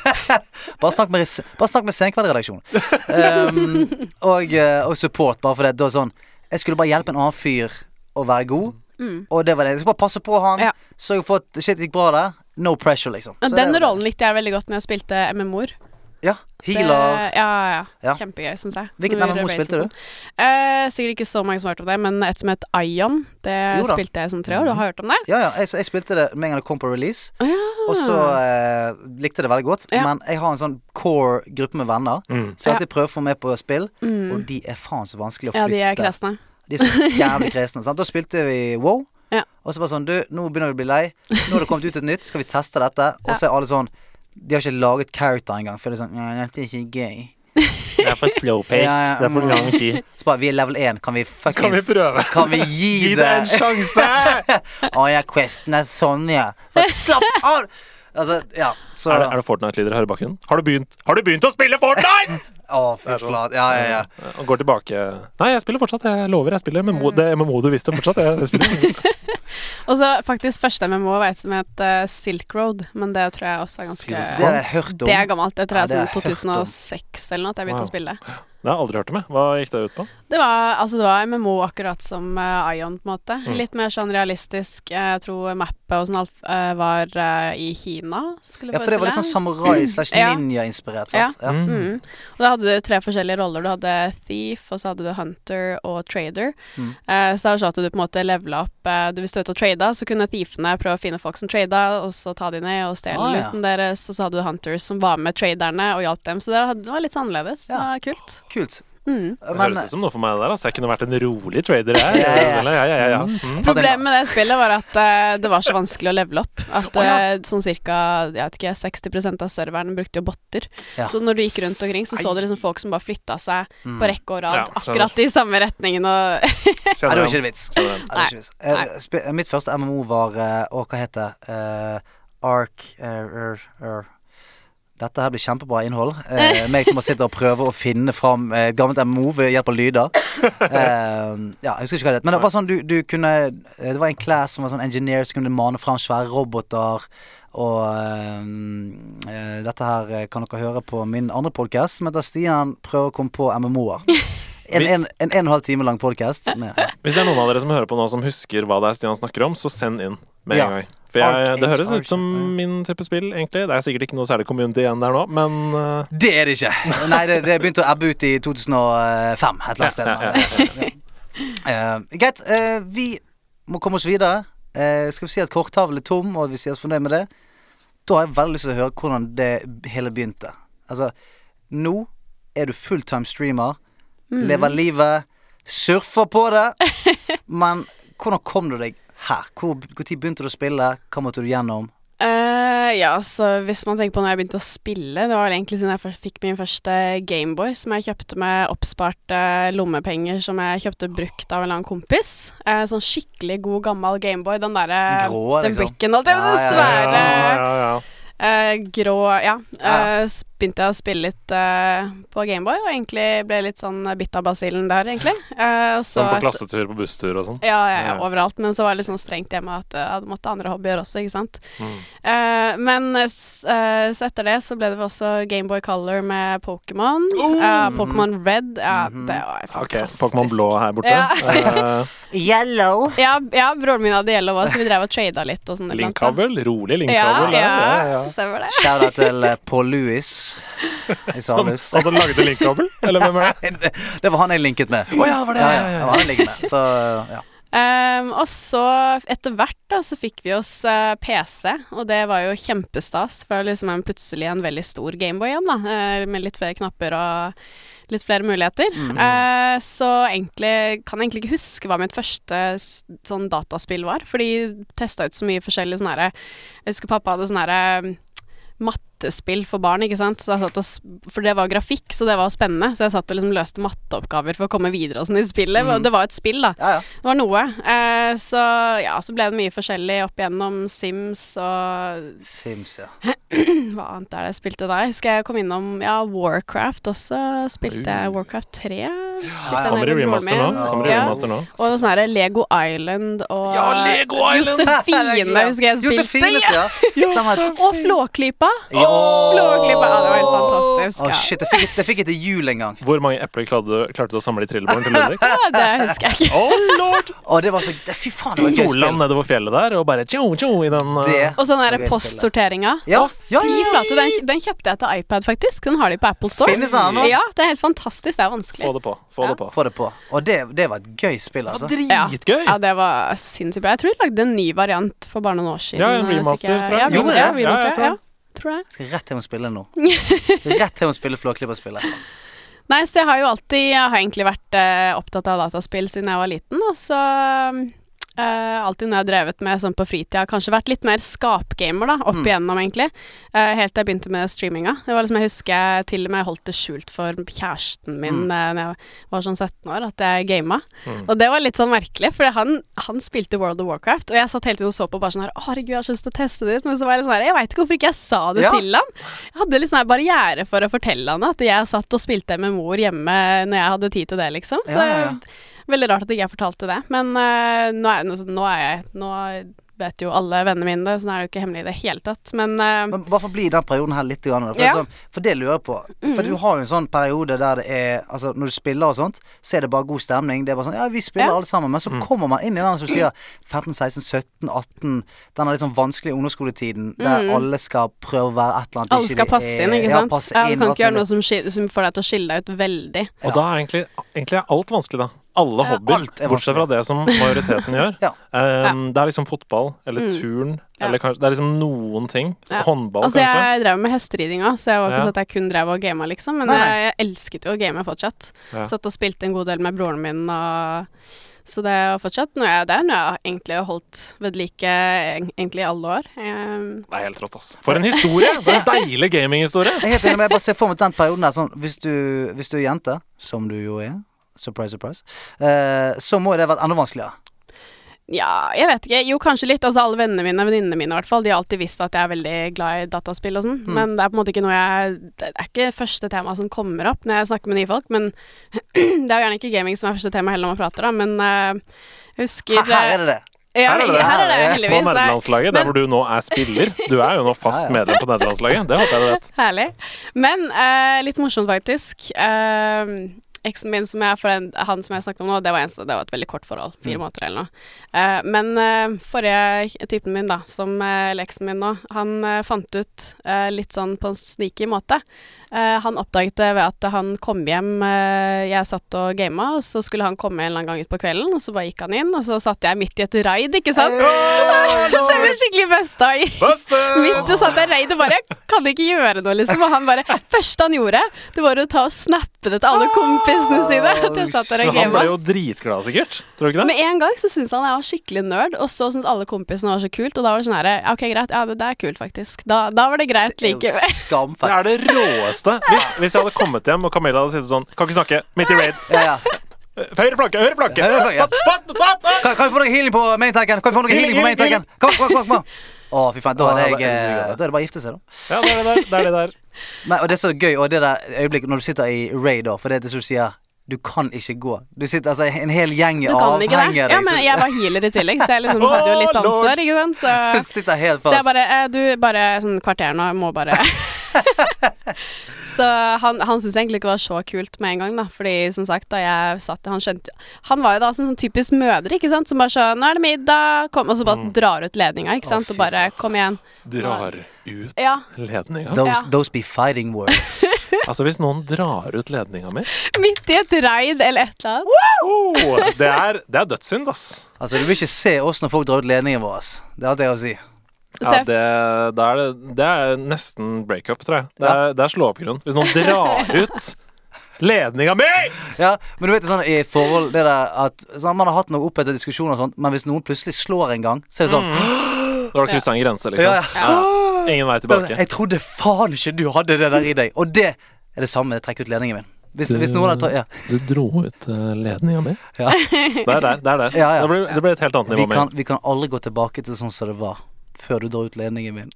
bare snakk med, bare snakk med Senkveld-redaksjonen. Um, og, eh, og support, bare for det. Da sånn Jeg skulle bare hjelpe en annen fyr å være god. Mm. Og det var det. Jeg skulle bare passe på han. Ja. Sørge for at shit gikk bra der. No pressure, liksom. Så den det det. rollen likte jeg veldig godt når jeg spilte MMO-er. Ja. Det- Healer. Ja, ja, Ja. Kjempegøy, syns jeg. Hvilket Når vi MMO spilte du? sånn. Eh, sikkert ikke så mange som har hørt om det, men et som het Ion. Det Jo da. spilte jeg i sånn tre år. Du har hørt om det? Ja, ja. Jeg, jeg spilte det med en gang det kom på release. Å ja. Og så eh, likte jeg det veldig godt. Ja. Men jeg har en sånn core gruppe med venner. Mm. Så jeg alltid prøver å få med på spill. Mm. Og de er faen så vanskelig å flytte. Ja, de er kresne. De er så jævlig kresne. Sant? Da spilte vi wow. Ja. Og så var det sånn Du, nå begynner vi å bli lei. Nå har det kommet ut et nytt. Skal vi teste dette? Og så er alle sånn De har ikke laget character engang. For det er sånn Nei, dette er ikke gøy. Det er for slow pace. Ja, ja, Det er for lang tid. Så bare Vi er level 1. Kan vi Kan vi prøve? Kan vi gi, Gi det en sjanse! Å ja, questen er sånn, ja. Slapp av! Altså, ja. Så Er det, er det Fortnite-lyder her i bakgrunnen? Har du begynt, har du begynt å spille Fortnite?! Å, fy flate. Ja, ja, ja. Og går tilbake Nei, jeg spiller fortsatt. Jeg lover. Jeg spiller MMO, det MMO du visste fortsatt. Jeg, jeg spiller. Og så faktisk første MMO var et som het eh, Silk Road, men det tror jeg også er ganske Det har jeg hørt om. Det er gammelt. Det tror Ja, jeg det er sånn 2006 eller noe at jeg begynte Wow. å spille. Det har jeg aldri hørt om. jeg. Hva gikk det ut på? Det var, altså det var MMO akkurat som uh, Ion, på en måte. Mm. Litt mer sånn realistisk. Jeg tror mappet og sånn alt uh, var uh, i Kina, skulle Ja, for det var litt sånn samurai slash Ja. ninja-inspirert, Ja. sant? Ja. Mm. Mm. Og da hadde du tre forskjellige roller. Du hadde thief, og så hadde du hunter og trader. Mm. Uh, så det var sånn at du på en måte levela opp du Hvis du var ute og trada, så kunne thiefene prøve å finne folk som trada, og så ta de ned og stjele Ah, ja. looten deres. Og så hadde du hunters som var med traderne og hjalp dem. Så det, var litt annerledes. Ja. Det var kult. Kult. Mm. Det høres ut som noe for meg det der. Altså. Jeg kunne vært en rolig trader, jeg. Ja, ja, ja. ja, ja, ja, ja. Mm. Problemet med det spillet var at uh, det var så vanskelig å levele opp. At eh, sånn cirka jeg vet ikke, 60% av serveren brukte jo botter. Ja. Så når du gikk rundt omkring, så så du liksom folk som bare flytta seg Mm. på rekke og rad, Ja, akkurat i samme retningen og det var ikke en vits. Eh, mitt første MMO var Å, hva heter det? Eh, Ark uh, er, er. Dette her blir kjempebra innhold. Eh, meg som har sittet og prøvd å finne fram eh, gammelt MMO ved hjelp av lyder. Eh, ja, jeg husker ikke hva det het. Men det var sånn du, du kunne eh, Det var en class som var sånn engineer som kunne mane fram svære roboter. Og eh, eh, dette her eh, kan dere høre på min andre podkast, som heter Stian prøver å komme på MMO-er. En, en, en en og en halv time lang podkast. Hvis det er noen av dere som hører på nå som husker hva det er Stian snakker om, så send inn med Ja. gang. For jeg, det høres ut som min type spill, egentlig. Det er sikkert ikke noe særlig community igjen der nå, men uh, Det er det ikke. Nei, det, det begynte å ebbe ut i 2005 et eller annet sted. Ja, ja, Eh, Greit. Uh, vi må komme oss videre. Eh, skal vi si at korttavlen er tom, og vi sier oss fornøyd med det? Da har jeg veldig lyst til å høre hvordan det hele begynte. Altså, nå er du fulltime streamer, Mm. lever livet, surfer på det. Men hvordan kom du deg her? Hvor, hvor tid begynte du å spille? Hva måtte du gjennom? Uh, ja, så hvis man tenker på når jeg begynte å spille Det var egentlig siden jeg fikk min første Gameboy, som jeg kjøpte med oppsparte lommepenger som jeg kjøpte brukt av en eller annen kompis. Uh, sånn skikkelig god, gammel Gameboy. Den derre Grå, Den liksom. bricken, holdt jeg på å si. Ja, ja, ja. Svære ja, ja, ja. eh, grå Ja. Eh, begynte jeg å spille litt uh, på Gameboy, og egentlig ble litt sånn bitt av basillen der, egentlig. Uh, så Sånn på et- klassetur, på busstur og sånn. Ja, ja, ja, overalt. Men så var det litt sånn strengt hjemme at jeg hadde måttet andre hobbyer også, ikke sant. Mm. Uh, men eh, eh, så etter det så ble det også Gameboy Color med Pokémon. Eh, Pokémon Red. Ja, det var fantastisk. Ok. Pokémon blå her borte. Ja. Eh, Yellow. Ja, ja, broren min hadde yellow også, så vi drev og trada litt og sånn. Linkkabel. Rolig linkkabel. ja, ja, Ja, ja. stemmer det. Shout-out til eh, Paul Lewis i Som altså lagde linkkabel? Eller hvem er det? Det var han jeg linket med. Å ja, var det? Ja, Ja, ja, det var han jeg med. Så ja. Um, og så etter hvert da så fikk vi oss uh, PC, og det var jo kjempestas. For det liksom en, plutselig en veldig stor Gameboy igjen, da, eh, med litt flere knapper og litt flere muligheter. Eh, så egentlig kan jeg egentlig ikke huske hva mitt første sånn dataspill var, fordi testa ut så mye forskjellig sånn herre Jeg husker pappa hadde sånn herre mattespill for barn, ikke sant. Og, for det var grafikk, så det var spennende. Så jeg satt og liksom løste matteoppgaver for å komme videre og sånn i spillet. Mm. Det var et spill, da. ja, ja. Det var noe. Eh, så ja, så ble det mye forskjellig opp igjennom Sims og Sims, ja. hva annet er det jeg spilte der? Husker jeg kom innom ja, Warcraft også. Spilte jeg Warcraft 3. Jeg Kommer i remaster nå. Kommer i remaster nå. Og sånn herre Lego Island og Ja, Lego Island! Josefine husker jeg spilte. Josefine, Ja. Og Flåklypa. Ja. Flåklypa, ja, det var helt fantastisk. Å, Ja. shit, jeg fikk, det fikk jeg til jul en gang. Hvor mange epler klarte klarte du å samle i trillebåren til Ludvig? Ja, det husker jeg ikke. Oh lord! Å, det var så det, Fy faen, det var gøy spill. nedover fjellet der, og bare tjo, tjo i den uh, Og sånn derre postsorteringa. Ja, ja, Fy ja, ja. flate, den, den kjøpte jeg til iPad, faktisk. Den har de på Apple Store. Finnes den nå? Ja, det er helt fantastisk. Det er vanskelig. Få det på. Få Ja. det på. Få det på. Og det, det var et gøy spill, altså. Dritgøy! Ja, det var sinnssykt bra. Jeg tror de lagde en ny variant for bare noen år siden. Ja, en hvis remaster, tror jeg. Ja, Gjorde ja, det? Ja, remaster, jeg tror ja, tror jeg. Skal rett hjem og spille nå. Rett hjem og spille Flåklypa-spillet. Nei, så jeg har jo alltid Jeg har egentlig vært eh, opptatt av dataspill siden jeg var liten, og så eh, alltid når jeg har drevet med sånn på fritida, kanskje vært litt mer skapgamer, da, opp Mm. igjennom, egentlig. Uh, helt til jeg begynte med streaminga. Det var liksom, Jeg husker jeg til og med holdt det skjult for kjæresten min Mm. Uh, når jeg var sånn 17 år, at jeg gama. Mm. Og det var litt sånn merkelig, for han, han spilte World of Warcraft, og jeg satt hele tiden og så på bare sånn her Å, herregud, jeg har så lyst til å teste det ut, men så var jeg litt sånn her Jeg veit ikke hvorfor ikke jeg sa det Ja. til han. Jeg hadde litt sånn her barriere for å fortelle han at jeg satt og spilte med mor hjemme når jeg hadde tid til det, liksom. Så Ja, ja, ja. Veldig rart at ikke jeg fortalte det. Men uh, nå, er, nå, nå er jeg Nå vet jo alle vennene mine det, så nå er det jo ikke hemmelig i det hele tatt. Men uh, Men bare bli i den perioden her litt. Grann, for, Ja. sånn, for det lurer jeg på. For du har jo en sånn periode der det er Altså Når du spiller og sånt, så er det bare god stemning. Det er bare sånn Ja, vi spiller Ja. alle sammen. Men så kommer man inn i den som sier 15, 16, 17, 18 Denne litt sånn vanskelige ungdomsskoletiden der alle skal prøve å være et eller annet alle skal passe er- inn, ikke ja, sant? passe Ja, du kan ikke gjøre noe som, som får deg til å skille deg ut veldig. Og da er egentlig, egentlig er alt vanskelig, da. Alle hobbyer, er bortsett fra det som majoriteten gjør. Ja. Um, Det er liksom fotball, eller Mm. turn, Ja. eller kanskje Det er liksom noen ting. Ja. Håndball, Altså, kanskje. jeg drev med hesteridinga, så jeg var ikke Ja. sånn at jeg kun drev og gama, liksom. Men Nei, nei. Jeg, jeg elsket jo å game fortsatt. Ja. Satt og spilte en god del med broren min og Så det er fortsatt noe jeg, det er noe jeg egentlig har holdt ved like egentlig i alle år. Um, Det er helt rått, ass. For en historie! For en deilig gaminghistorie! Jeg er helt enig, men jeg bare ser for meg den perioden der sånn Hvis du, hvis du er jente, som du jo er Surprise, surprise. Eh, så må det vært enda vanskeligere. ja, jeg vet ikke. Jo, kanskje litt. Altså alle vennene mine, venninnene mine i hvert fall, de har alltid visst at jeg er veldig glad i dataspill og sånn. Mm. Men det er på en måte ikke noe jeg Det er ikke første tema som kommer opp når jeg snakker med nye folk. Men det er jo gjerne ikke gaming som er første tema heller når man prater, da. Men uh, jeg husker Her, her er det det. Ja, Her er det. her er det Her er det. På heldigvis. Nerdelandslaget, der hvor du nå er spiller. Du er jo nå fast medlem på nederlandslaget. Det håper jeg du vet. Herlig. Men uh, litt morsomt, faktisk. Eh, eksen min, som jeg, for den, han som jeg snakket om nå, det var, en, det var et veldig kort forhold. Fire Mm. måneder eller noe. Uh, men uh, forrige typen min, da, som, eh, eller eksen min nå, han fant ut litt sånn på en sneaky måte. Eh, han oppdaget det ved at han kom hjem eh, Jeg satt og gama, og så skulle han komme en eller annen gang ut på kvelden, og så bare gikk han inn, og så satt jeg midt i et raid, ikke sant? så jeg ble skikkelig busta i Midt og satt jeg raid og bare Jeg kan ikke gjøre noe, liksom. Og han bare Første han gjorde, det var å ta og snappe det til alle kompisene sine. At jeg satt der og gama. han ble jo dritglad, sikkert. Tror du ikke det? Med en gang så syntes han jeg var skikkelig nerd, og så syntes alle kompisene var så kult. Og da var det sånn herre Ok, greit. Ja, det, det er kult, faktisk. Da, da var det greit likevel. Det er det råeste. Hvis, hvis jeg hadde kommet hjem og Camilla hadde sittet sånn Kan ikke snakke. Midt i raid. Ja, ja. Høyre flanke, høyre flanke. Høyre flanke. Pass, pass, pass, pass. Kan, kan vi få noe healing på maintanken? Kan vi få noe healing på maintanken? Kom, kom, kom, kom. Å, fy faen. Da jeg, eh, da er det bare å gifte seg, da. Ja, det er det der. Det er det der. Men, og det er så gøy, og det der øyeblikket når du sitter i raid, da, for det er det som du sier du kan ikke gå. Du sitter altså en hel gjeng av kan ikke Ja, men jeg var healer i tillegg, så jeg liksom hadde jo litt ansvar, ikke sant. Så, sitter helt så jeg bare eh, Du, bare sånn kvarter nå, jeg må bare Så han, han syntes egentlig ikke det var så kult med en gang, da. Fordi som sagt, da jeg satt Han skjønte Han var jo da sånn, sånn typisk mødre, ikke sant. Som bare sånn 'Nå er det middag', kom, og så bare drar ut ledninga, ikke sant. Å, og bare 'Kom igjen'. Drar ut Ja. ledninga. Those, Ja. those be fighting words. Altså, hvis noen drar ut ledninga mi Midt i et reid eller et eller annet. Wow! det, er, det er dødssynd, ass. altså, du vil ikke se oss når folk drar ut ledningen vår. Det er alt jeg har å si. Ja, det, det, er det, det er nesten breakup, tror jeg. Det er, det er slå opp-grunn. Hvis noen drar ut ledninga mi! Ja, men du vet sånn i forhold det der at sånn, Man har hatt noe oppheta diskusjoner og sånt, men hvis noen plutselig slår en gang, så er det sånn Da har du kryssa en grense, liksom. ja, ja. Ingen vei tilbake. Jeg trodde faen ikke du hadde det der i deg. Og det er det samme. Trekk ut ledningen min. Hvis, hvis noen hadde ja. Du dro ut uh, ledninga mi? Ja. Det er der. Det er der. Ja, ja. Det, ble, det ble et helt annet nivå Vi kan, vi kan aldri gå tilbake til sånn som det var før du drar ut ledningen min.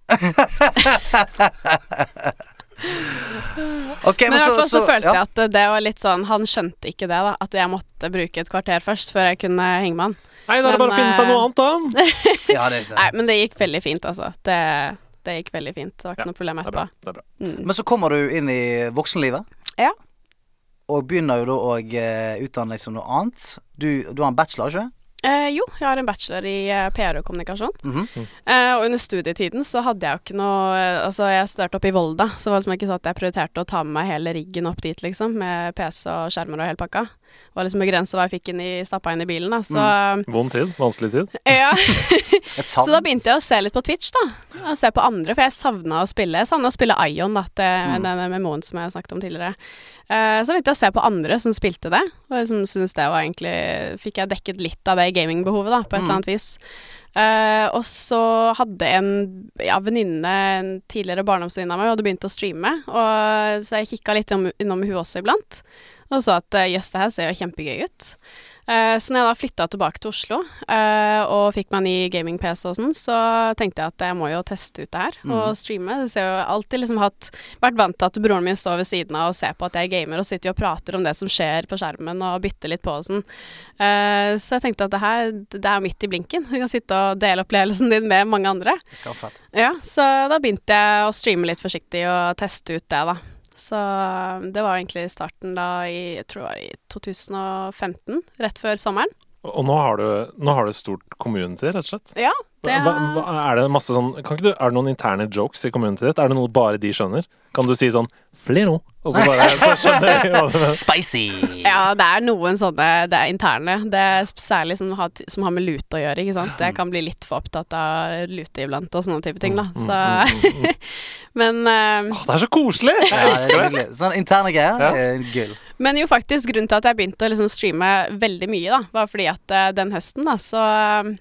okay, Men i hvert fall så, følte ja. jeg at det var litt sånn Han skjønte ikke det, da. At jeg måtte bruke et kvarter først før jeg kunne henge med han. Nei, da er det bare å finne seg noe annet, da. ja, det er. Nei, men det gikk veldig fint, altså. Det, det gikk veldig fint. Det var ikke Ja, noe problem Det er bra. etterpå. Det er bra. Mm. Men så kommer du inn i voksenlivet. Ja. Og begynner jo da å eh, utdanne deg som noe annet. Du, du har en bachelor, ikke Eh, jo, jeg har en bachelor i eh, PR og kommunikasjon. Mhm. Eh, og under studietiden så hadde jeg jo ikke noe eh, Altså, jeg studerte opp i Volda, så det var liksom ikke sånn at jeg prioriterte å ta med meg hele riggen opp dit, liksom, med PC og skjermer og hele pakka. Det var liksom begrensa hva jeg fikk inn i, stappa inn i bilen, da. Så Vond tid. Vanskelig tid. ja. Så da begynte jeg å se litt på Twitch, da. Og se på andre, for jeg savna å spille. Jeg savna å spille Ion, da, til mm. denne memoen som jeg snakket om tidligere. Uh, så begynte jeg å se på andre som spilte det, og liksom syntes det var egentlig Fikk jeg dekket litt av det gamingbehovet, da, på et eller annet vis. Uh, og så hadde en ja, venninne, en tidligere barndomsvenninne av meg, hadde begynt å streame, og, så jeg kikka litt innom, innom hun også iblant, og så at eh, jøss, det her ser jo kjempegøy ut. Eh, så når jeg da flytta tilbake til Oslo eh, og fikk meg ny gaming-PC og sånn, så tenkte jeg at jeg må jo teste ut det her og streame. Det ser jo alltid liksom hatt Vært vant til at broren min står ved siden av og ser på at jeg gamer og sitter og prater om det som skjer på skjermen og bytter litt på og sånn. Eh, så jeg tenkte at det her det er midt i blinken. Du kan sitte og dele opplevelsen din med mange andre. Ja, så da begynte jeg å streame litt forsiktig og teste ut det, da. Så det var egentlig starten da i Jeg tror det var i 2015, rett før sommeren. Og nå har du, nå har du et stort community, rett og slett. Ja, det Hva, hva, er det masse sånn kan ikke du, Er det noen interne jokes i communityet ditt? Er det noe bare de skjønner? Kan du si sånn 'Flero', og så bare så skjønner de hva du mener? Spicy! Ja, det er noen sånne Det er interne. Det er særlig som har, som har med lute å gjøre, ikke sant. Jeg kan bli litt for opptatt av lute iblant og sånne type ting, da. Så Men uh, Å, Det er så koselig! Jeg elsker er det. nydelig. Sånn interne greier Ja. er gull. Men jo faktisk, grunnen til at jeg begynte å liksom streame veldig mye, da, var fordi at uh, den høsten, da, så eh,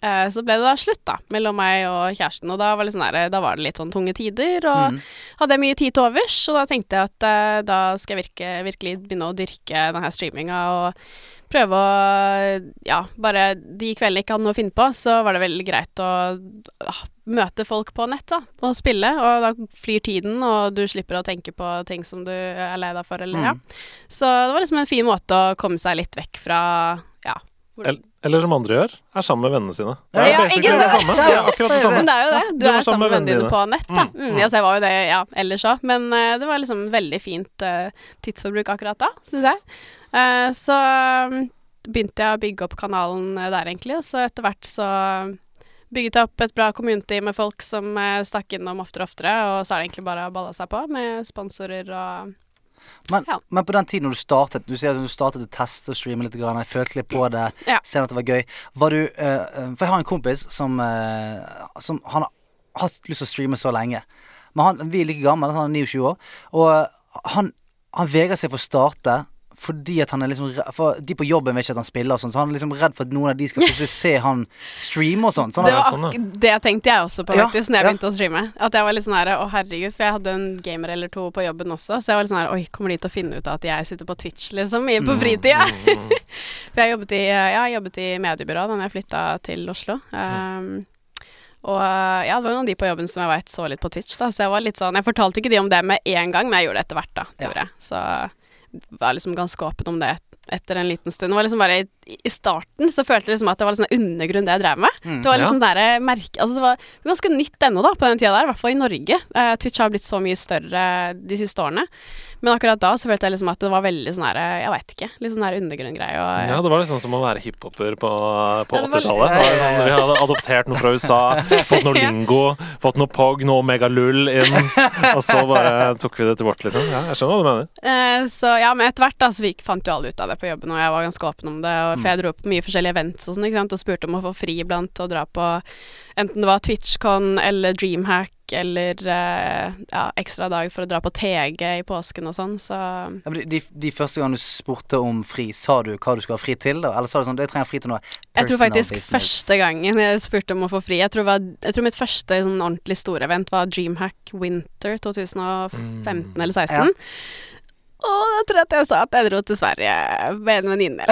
så ble det da slutt, da, mellom meg og kjæresten. Og da var, det sånn der, da var det litt sånn tunge tider, og Mm. hadde jeg mye tid til overs. Og da tenkte jeg at eh, da skal jeg virke, virkelig begynne å dyrke den her streaminga og prøve å Ja, bare de kveldene jeg ikke hadde noe å finne på, så var det veldig greit å ah, møte folk på nett, da, og spille. Og da flyr tiden, og du slipper å tenke på ting som du er lei deg for, eller ja. Så det var liksom en fin måte å komme seg litt vekk fra ja. Eller som andre gjør, er sammen med vennene sine. Det er Ja, basically ikke det samme. Det er akkurat det samme. Men det er jo det. Du, Du er sammen med vennene dine på nett, da. Mm. Mm. Ja, så jeg var jo det ja, ellers òg. Men uh, det var liksom veldig fint uh, tidsforbruk akkurat da, syns jeg. Uh, så mm, begynte jeg å bygge opp kanalen der, egentlig. Og så etter hvert så bygget jeg opp et bra community med folk som stakk innom oftere og oftere. Og så er det egentlig bare balla seg på med sponsorer og Men, Ja. men på den tiden når du startet Du sier at du startet å teste og streame litt. Grann, jeg følte litt på det. Ja. Ser at det var gøy. Var du eh, For jeg har en kompis som, uh, som Han har hatt lyst til å streame så lenge. Men han, vi er like gamle, han er 29 år. Og han, han vegrer seg for å starte. Fordi at han er liksom For de på jobben vet ikke at han spiller, og sånn, så han er liksom redd for at noen av de skal plutselig se han streame og sånn. sånn Det var sånn, ja. det tenkte jeg også på, Ja, når jeg ja. begynte å streame. At jeg var litt sånn her Å, herregud, for jeg hadde en gamer eller to på jobben også, så jeg var litt sånn her Oi, kommer de til å finne ut at jeg sitter på Twitch, liksom, i- Mm, på fritida? for jeg jobbet i, ja, jeg jobbet i mediebyrå da jeg flytta til Oslo. Um, Og ja, det var noen av de på jobben som jeg veit så litt på Twitch, da. Så jeg var litt sånn Jeg fortalte ikke de om det med en gang, men jeg gjorde det etter hvert, da. Det Ja. Så var liksom ganske åpen om det etter en liten stund. Det var liksom bare i, starten så følte jeg liksom at det var litt sånn undergrunn det jeg drev med. Mm. det var ja. liksom der merke Altså det var, det var ganske nytt ennå, da, på den tida der. I hvert fall i Norge. Uh, Twitch har blitt så mye større de siste årene. Men akkurat da så følte jeg liksom at det var veldig sånn her Jeg veit ikke. Litt sånn her undergrunn-greie. Ja, det var liksom som å være hiphoper på, på Ja, det var 80-tallet. Sånn, vi hadde adoptert noe fra USA, fått noe lingo, fått noe pog, noe megalull inn. Og så bare tok vi det til vårt, liksom. Ja, jeg skjønner hva du mener. Eh, så ja, men etter hvert da, så vi fant jo alle ut av det på jobben, og jeg var ganske åpen om det. Og, for jeg dro på mye forskjellige events og sånn, ikke sant, og spurte om å få fri iblant og dra på enten det var TwitchCon eller Dreamhack eller eh, ja, ekstra dag for å dra på TG i påsken og sånn, så Ja, men de, de, de første gang du spurte om fri, sa du hva du skulle ha fri til? Da? Eller sa du sånn Jeg trenger fri til noe personal Jeg tror faktisk business. første gangen jeg spurte om å få fri Jeg tror, var, jeg tror mitt første sånn ordentlig store event var Dreamhack Winter 2015 eller 2016. Og da tror jeg at jeg sa at jeg dro til Sverige med en venninne.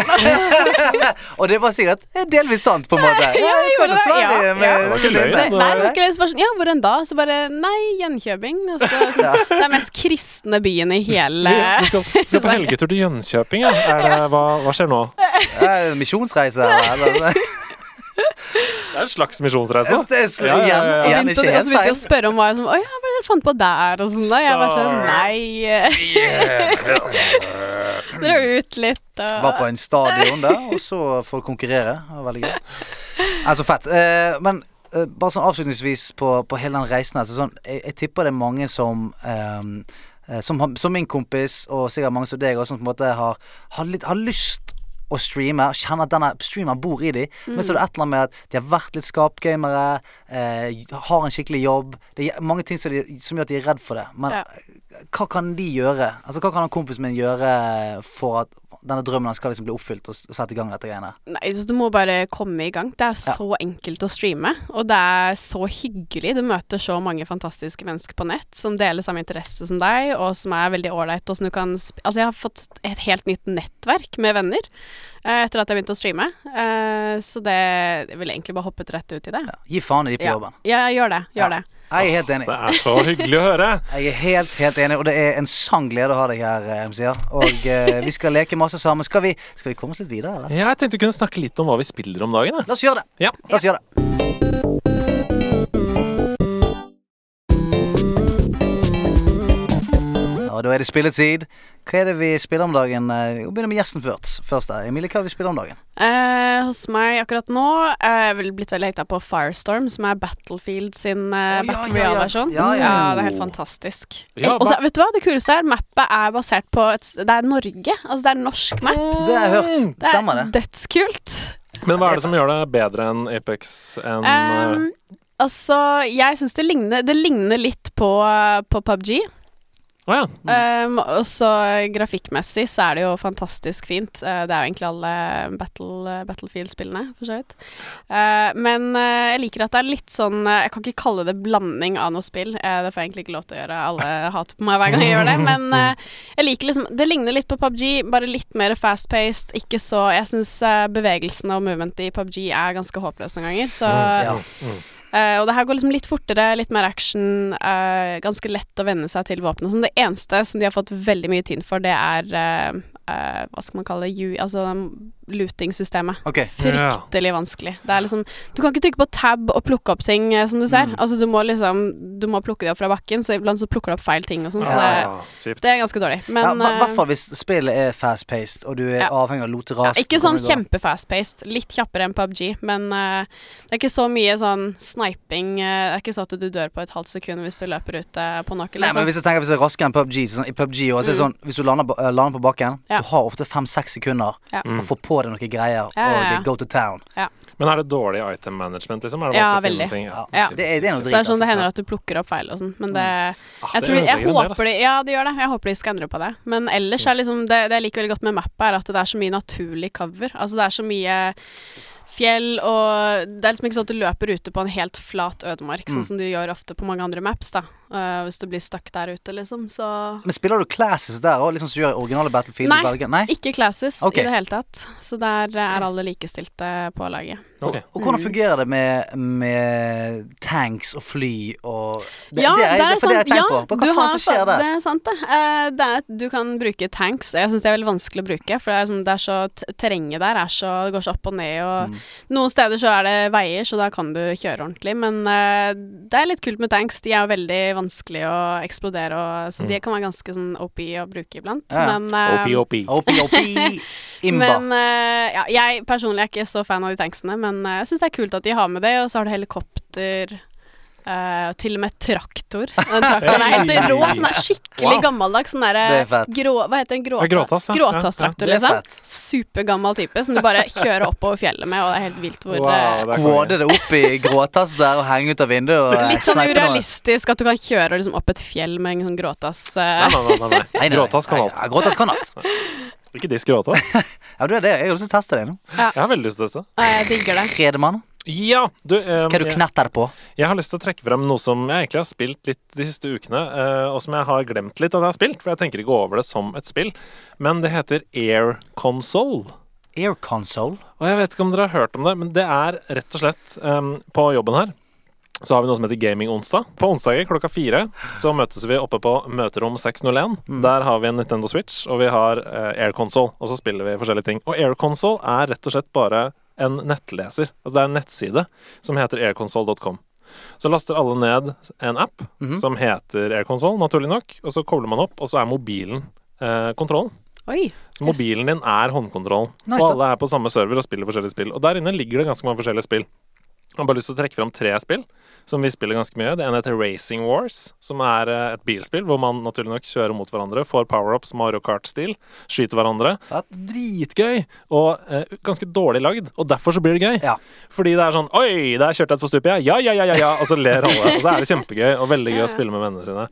Og det var sikkert delvis sant, på en måte. Ja, jeg skal til Sverige ja, med ja. Det var ikke løgn, Nei, det. var ikke løy. Sånn, Ja, hvor enn da? Så bare Nei, Jönköping. Altså, ja. Det er mest kristne byen i hele Du skal, skal på helgetur til Jönköping, ja. Er det, hva, hva skjer nå? Misjonsreise, eller? Det er en slags misjonsreise. Ja, ja, ja. Og så begynte jeg å spørre om hva jeg som, Å ja, hva er det dere fant på der? Og sånn da. Jeg bare sånn Nei. Dra ut litt og Var på en stadion der, og så for å konkurrere. Det var veldig gøy. Altså fett. Eh, men eh, bare sånn avslutningsvis på, på hele den reisen her, så sånn, jeg, jeg tipper det er mange som ehm, eh, som, som min kompis, og sikkert mange som deg, også, som på en måte har, har, litt, har lyst å streamer. kjenner at denne streameren bor i dem. Men så er det et eller annet med at de har vært litt skapgamere, eh, har en skikkelig jobb. Det er mange ting som, de, som gjør at de er redd for det. Men Ja. hva kan de gjøre? Altså Hva kan han kompisen min gjøre for at denne drømmen skal liksom bli oppfylt, og, sette i gang dette greiene? Nei, du må bare komme i gang. Det er så enkelt å streame, og det er så hyggelig. Du møter så mange fantastiske mennesker på nett som deler samme interesse som deg, og som er veldig ålreit, og som du kan Altså, jeg har fått et helt nytt nettverk med venner eh, etter at jeg begynte å streame, eh, så det Jeg ville egentlig bare hoppet rett ut i det. Ja, gi faen i de på Ja. jobben. Ja, gjør det. Gjør det. Jeg er helt enig. Det er så hyggelig å høre. Jeg er helt, helt enig, og det er en sann glede å ha deg her, eh, MCA. Og eh, vi skal leke masse sammen. Skal vi, skal vi komme oss litt videre, eller? Ja, jeg tenkte vi kunne snakke litt om hva vi spiller om dagen. Da. La oss gjøre det. Ja. La oss gjøre det. Da er det spilletid. Hva er det vi spiller om dagen? Eh, Vi begynner med gjesten først. først der. Emilie, hva er det vi spiller om dagen? Eh, hos meg akkurat nå er jeg vel blitt veldig hekta på Firestorm, som er Battlefield sin eh, Battle ja, ja. Royale-versjon. Ja, ja, ja. det er helt fantastisk. Ja, og så, vet du hva, det kuleste er, mappet er basert på et, Det er Norge. Altså, det er norsk map. Det har jeg hørt. Det er Stemmer det? dødskult. Men hva er det som gjør det bedre enn Apex enn eh, Um, altså, jeg syns det ligner Det ligner litt på, på PubG. Å ja. Um, og så grafikkmessig så er det jo fantastisk fint. Uh, det er jo egentlig alle battle, Battlefield-spillene, for så vidt. Uh, men uh, jeg liker at det er litt sånn eh, Jeg kan ikke kalle det blanding av noe spill. Eh, det får jeg egentlig ikke lov til å gjøre. Alle hater på meg hver gang jeg gjør det. Men eh, jeg liker liksom Det ligner litt på PubG, bare litt mer fast-paced. Ikke så Jeg syns bevegelsene og movementet i PubG er ganske håpløse noen ganger. Så Ja. Eh, og det her går liksom litt fortere, litt mer action. uh, ganske lett å venne seg til våpenet. Det eneste som de har fått veldig mye tyn for, det er eh, eh, Hva skal man kalle det? Altså looting-systemet. Okay. Fryktelig vanskelig. Det er liksom Du kan ikke trykke på tab og plukke opp ting, eh, som du ser. Mm. Altså du må liksom Du må plukke det opp fra bakken, så iblant så plukker du opp feil ting og sånn. Så det, Ah, det er ganske dårlig. Men ja, I hvert eh, fall hvis spillet er fast-paced, og du er Ja. avhengig av å lote ja, ikke sånn kjempe-fast-paced. Litt kjappere enn PubG, men uh, det er ikke så mye sånn sniping. Uh, det er ikke så at du dør på et halvt sekund hvis du løper ut på noe. Nei, men hvis jeg tenker hvis det er raskere enn PubG så sånn, I PubG også, så er det Mm. sånn Hvis du lander, lander på bakken, Ja. Du har ofte fem-seks sekunder Ja. Mm. å få på deg noen greier, Ja, ja, ja. og go to town. Men er det dårlig item management, liksom? Er det Ja, veldig. Ja. Ja. Det, er, det er noe Så det er sånn det altså. hender at du plukker opp feil og sånn, men det Ah, jeg, det tror, jeg håper de Ja, det gjør det. Jeg håper de skal endre på det. Men ellers er liksom det, det jeg liker veldig godt med mappa, er at det er så mye naturlig cover. Altså det er så mye fjell og Det er liksom ikke sånn at du løper ute på en helt flat ødemark, Mm. sånn som du gjør ofte på mange andre maps, da. Uh, hvis du blir stuck der ute, liksom. Så Men spiller du classes der òg, liksom som du gjør i originale Battlefield? Nei. Nei? ikke classes okay. i det hele tatt. Så der eh, er alle likestilte på laget. Ok. Og hvordan fungerer det med, med tanks og fly og det, ja, det, er, det, er for det jeg tenker ja, på. Hva faen som skjer der? Det er sant, det. Uh, det er, du kan bruke tanks, og jeg syns det er veldig vanskelig å bruke. For det er, sånn, det er så terrenget der er så, det går så opp og ned, og Mm. noen steder så er det veier, så da kan du kjøre ordentlig. Men uh, det er litt kult med tanks. De er jo veldig vanskelig å eksplodere, og, så de kan være ganske sånn OP å bruke iblant. Ja. Men, uh, OP, OP. Oppi, oppi, imba. men uh, ja, jeg personlig er ikke så fan av de tanksene, men eh, jeg syns det er kult at de har med det. Og så har du helikopter. Uh, til og med traktor. Den traktoren er helt rå. Sånn der skikkelig Wow. gammeldags. Sånn derre Det er fett. grå, Hva heter den? Gråta, gråtass, ja. Gråtasstraktor, Ja, ja. Liksom. Supergammel type som du bare kjører oppover fjellet med, og det er helt vilt hvor Wow. eh, det Skvåde det opp i gråtass der og henge ut av vinduet og eh, Litt sånn urealistisk at du kan kjøre liksom opp et fjell med en sånn gråtass. uh. Nei, nei, nei, nei, Nei, nei. nei, nei. Gråtass kan alt. Ja, gråtass kan alt. Ikke disk gråtass. Ja, du er det. Jeg har lyst til å teste det nå. Jeg har veldig lyst til å teste. Ja, jeg digger det. Fredemann. Ja, du, um, hva er du knatter knetter på? jeg har lyst til å trekke frem noe som jeg egentlig har spilt litt de siste ukene, uh, og som jeg har glemt litt at jeg har spilt, for jeg tenker ikke over det som et spill. Men det heter Air Console. Air console. Og jeg vet ikke om dere har hørt om det, men det er rett og slett um, På jobben her så har vi noe som heter Gaming-onsdag. På onsdager klokka fire så møtes vi oppe på møterom 601. Der har vi en Nintendo Switch, og vi har uh, Air Console, og så spiller vi forskjellige ting. Og Air Console er rett og slett bare en nettleser. Altså det er en nettside som heter airconsole.com. Så laster alle ned en app som heter AirConsole, naturlig nok, og så kobler man opp, og så er mobilen eh, kontrollen. Oi. Så mobilen din er håndkontrollen. Nice, og alle er på samme server og spiller forskjellige spill. Og der inne ligger det ganske mange forskjellige spill. Jeg har bare lyst til å trekke fram tre spill som vi spiller ganske mye. Det ene heter Racing Wars, som er eh, et bilspill hvor man naturlig nok kjører mot hverandre, får power-ups Mario Kart-stil, skyter hverandre. Det er Dritgøy! Og eh, ganske dårlig lagd, og derfor så blir det gøy. Ja. Fordi det er sånn Oi, der kjørte jeg utfor stupet, ja. Ja, ja, ja, ja, ja. Og så ler alle. Og så er det kjempegøy, og veldig gøy å spille med vennene sine.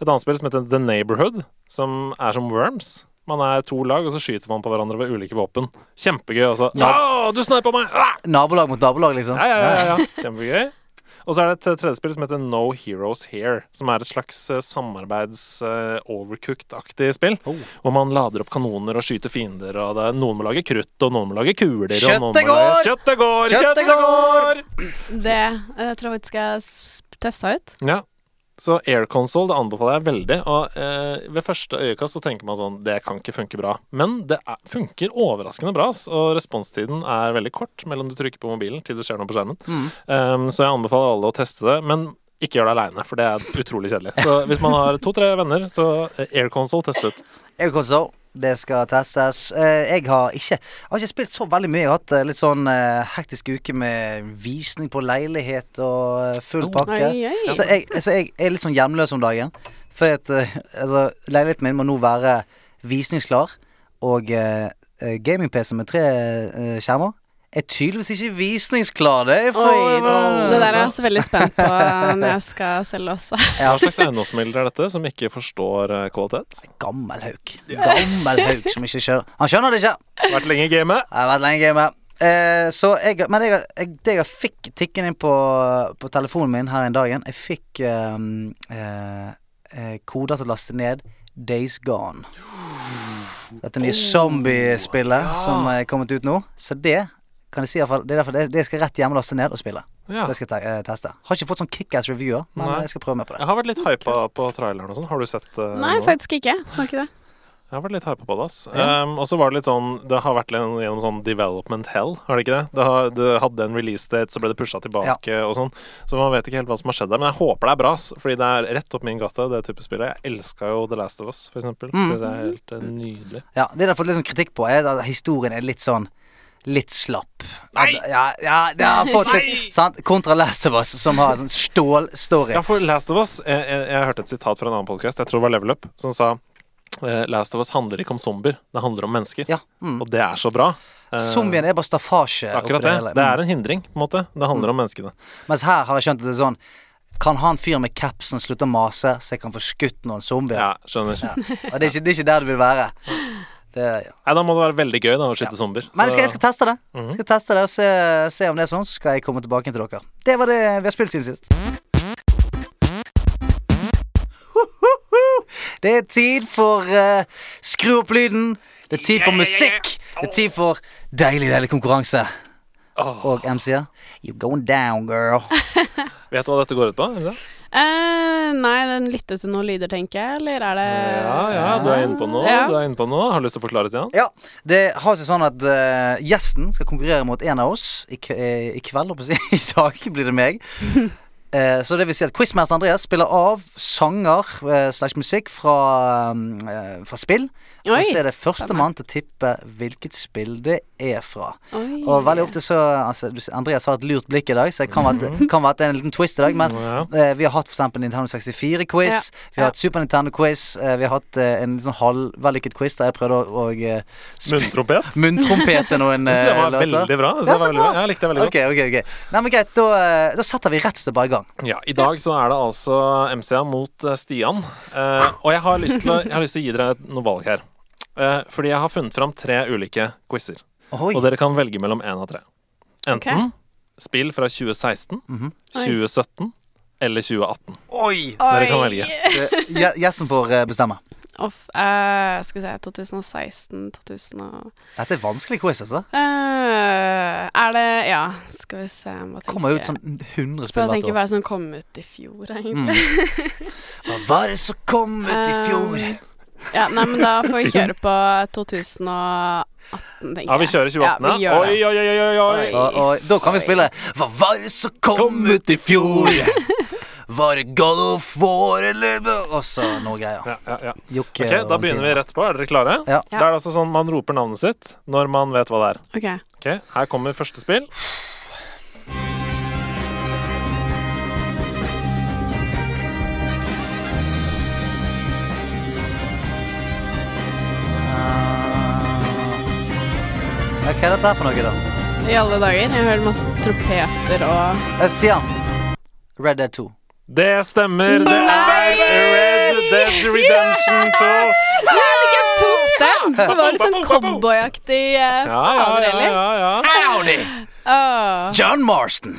Et annet spill som heter The Neighborhood, som er som Worms. Man er to lag, og så skyter man på hverandre med ulike våpen. Kjempegøy. Og så Å, du meg! Ah! Nabolag mot nabolag, liksom. Ja, ja, ja, ja, ja. Kjempegøy. Og så er det et tredje spill som heter No Heroes Here, som er et slags eh, samarbeids-overcooked-aktig spill. Oh. Hvor man lader opp kanoner og skyter fiender, og det er, noen må lage krutt, og noen må lage kuler. og noen må Kjøttet lage- går! Kjøttet går! Kjøttet Kjøttet går! Det eh, tror jeg faktisk jeg har testa ut. Ja. Så Air Console det anbefaler jeg veldig. Og eh, ved første øyekast så tenker man sånn Det kan ikke funke bra. Men det er, funker overraskende bra. Og responstiden er veldig kort mellom du trykker på mobilen til det skjer noe på skjermen. Um, så jeg anbefaler alle å teste det. Men ikke gjør det aleine, for det er utrolig kjedelig. Så hvis man har to-tre venner, så eh, Air Console, test ut. Air console. Det skal testes. Eh, jeg har ikke Jeg har ikke spilt så veldig mye. Jeg har hatt eh, litt sånn eh, hektisk uke med visning på leilighet og full full Oh. pakke. Oi, oi. Så, jeg, så jeg er litt sånn hjemløs om dagen. Fordi at altså, leiligheten min må nå være visningsklar. Og eh, gaming-PC med tre uh, skjermer er tydeligvis ikke visningsklar. Det for Oi, det der er jeg også veldig spent på når jeg skal selge også. Hva slags eiendomsmegler er dette, som ikke forstår eh, kvalitet? Gammel hauk. Gammel hauk som ikke skjønner Han skjønner det ikke. Vært lenge i gamet. Jeg har vært lenge i gamet. Eh, så jeg, men jeg, jeg, det jeg fikk tikken inn på, på telefonen min her en dagen Jeg fikk eh, eh, eh, koder til å laste ned Days Gone. Dette nye zombiespillet som er kommet ut nå. Så det kan jeg si iallfall Det er derfor det, det skal jeg rett hjemme laste ned og spille. Ja. Det skal jeg te eh, teste. Har ikke fått sånn kickass reviewer, men Nei. jeg skal prøve meg på det. Jeg har vært litt hypa på traileren og sånn. Har du sett uh, Nei, faktisk ikke. Har ikke det. Jeg har vært litt hypa på det, ass. Um, og så var det litt sånn Det har vært litt gjennom sånn development hell, har det ikke det? Det, har, det hadde en release date, så ble det pusha tilbake og sånn. Så man vet ikke helt hva som har skjedd der. Men jeg håper det er bra, ass. Fordi det er rett opp min gate, det type spillet. Jeg elska jo The Last of Us, for eksempel. Mm. Synes jeg er helt uh, nydelig. Ja, Det jeg har fått litt sånn kritikk på, er at historien er litt sånn Litt slapp. Nei! ja, ja, det har fått litt sant? Kontra Last of Us, som har en sånn stålstory. Ja, for Last of Us Jeg, jeg, jeg hørte et sitat fra en annen podcast, jeg tror det var Level Up, som sa eh, Last of Us handler ikke om zombier, det handler om mennesker. Ja, mm. Og det er så bra. Eh, Zombien er bare staffasje. Akkurat det. Det Mm. er en hindring, på en måte. Det handler om menneskene. Mens her har jeg skjønt at det er sånn Kan han fyr med capsen slutte å mase, så jeg kan få skutt noen zombier? Ja, skjønner. Og det er, ikke, det er ikke der du vil være. Det, ja. Nei, Da må det være veldig gøy da å skyte zombier. Men jeg skal, jeg skal teste det. mm Jeg skal teste det og se, se om det er sånn, så skal jeg komme tilbake til dere. Det var det vi har spilt siden sist. Det er tid for uh, skru opp lyden. Det er tid for musikk. Det er tid for deilig, deilig konkurranse. og MC-er. You're going down, girl. Vet du hva dette går ut på? Eh, nei, den lytter til noen lyder, tenker jeg, eller er det Ja, ja, du er inne på noe. Ja. Du er inne på noe. Har du lyst til å forklare, Stian? Ja, det har seg sånn at uh, gjesten skal konkurrere mot en av oss i, k eh, i kveld. holdt på å si. I dag blir det meg. Eh, så det vil si at Quizmaster Andreas spiller av sanger slags musikk fra, fra spill. Oi, og så er det førstemann til å tippe hvilket spill det er fra. Oi. Og veldig ofte så altså, du- Andreas har et lurt blikk i dag, så det kan være, at- kan være at det er en liten twist i dag. Men Ja. eh, vi har hatt eksempel Nintendo 64-quiz. Ja. Vi har Ja. hatt Super Nintendo-quiz. Eh, vi har hatt eh, en sånn halvvellykket quiz der jeg prøvde å, å eh, sp- Munntrompet? er noen det eh, var låter. veldig bra. Jeg, det var veldig bra. bra. jeg likte det veldig godt. Ok, ok, ok Nei, men greit, da, eh, da setter vi rett og slett bare i gang. Ja, I dag så er det altså MCA mot Stian. Eh, og jeg har, lyst til å, jeg har lyst til å gi dere noe valg her. Eh, fordi jeg har funnet fram tre ulike quizer. Oi. Og dere kan velge mellom én av tre. Enten okay. spill fra 2016, Mhm. 2017 eller 2018. Oi! Dere kan velge. Gjessen gje- Gjesten får eh, bestemme. Off, uh, skal vi se 2016, 2000 og Dette er vanskelig quiz, altså. Uh, Er det Ja, skal vi se må tenke. Kommer ut som 100 spill jeg hvert tenker år. hva er det som kom ut i fjor, egentlig. Mm. Hva var det som kom ut i fjor? Um, ja, nei, men da får vi kjøre på 2018, tenker jeg. Ja, vi kjører 2018, Ja, vi gjør Oi, oi, oi, oi, oi. Oi. Og, og da kan vi spille Hva var det som kom ut i fjor? Var det God of War eller Og så noe greier. Ja, ja, ja. Jokke Ok, Da begynner vi rett på. Er dere klare? Ja. Det er altså sånn Man roper navnet sitt når man vet hva det er. Ok. Ok, Her kommer første spill. Ja, Hva er dette her for noe, da? I alle dager. Jeg hører masse trompeter og Eh, Stian. Red Dead 2. Det stemmer! Det er Red Dead Redemption 2. Jeg tok den! Det var litt sånn cowboyaktig uh, Ja, ja, ja, ja, ja. Howdy! John Marston.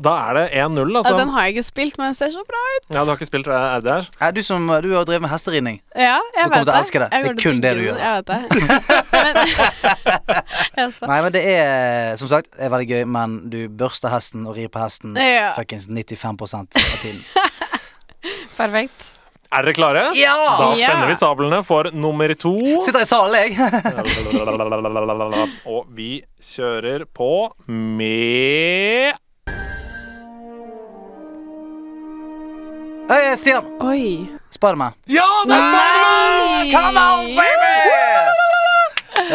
Da er det 1-0, altså. Ja, den har jeg ikke spilt, men den ser så bra ut. Ja, Du har ikke spilt det Er du som Du har drevet med hesteridning. Ja, jeg Du kommer vet til å elske det. Jeg Det er kun det du gjør. Jeg vet det. men. Nei, men det er som sagt er veldig gøy, men du børster hesten og rir på hesten Ja. fuckings 95% av tiden. Perfekt. Er dere klare? Ja! Da spenner vi sablene for nummer to. Sitter i salen, jeg. Og vi kjører på med Hei, Stian. Oi. Spiderman. Ja, det er Nei! Come on, baby!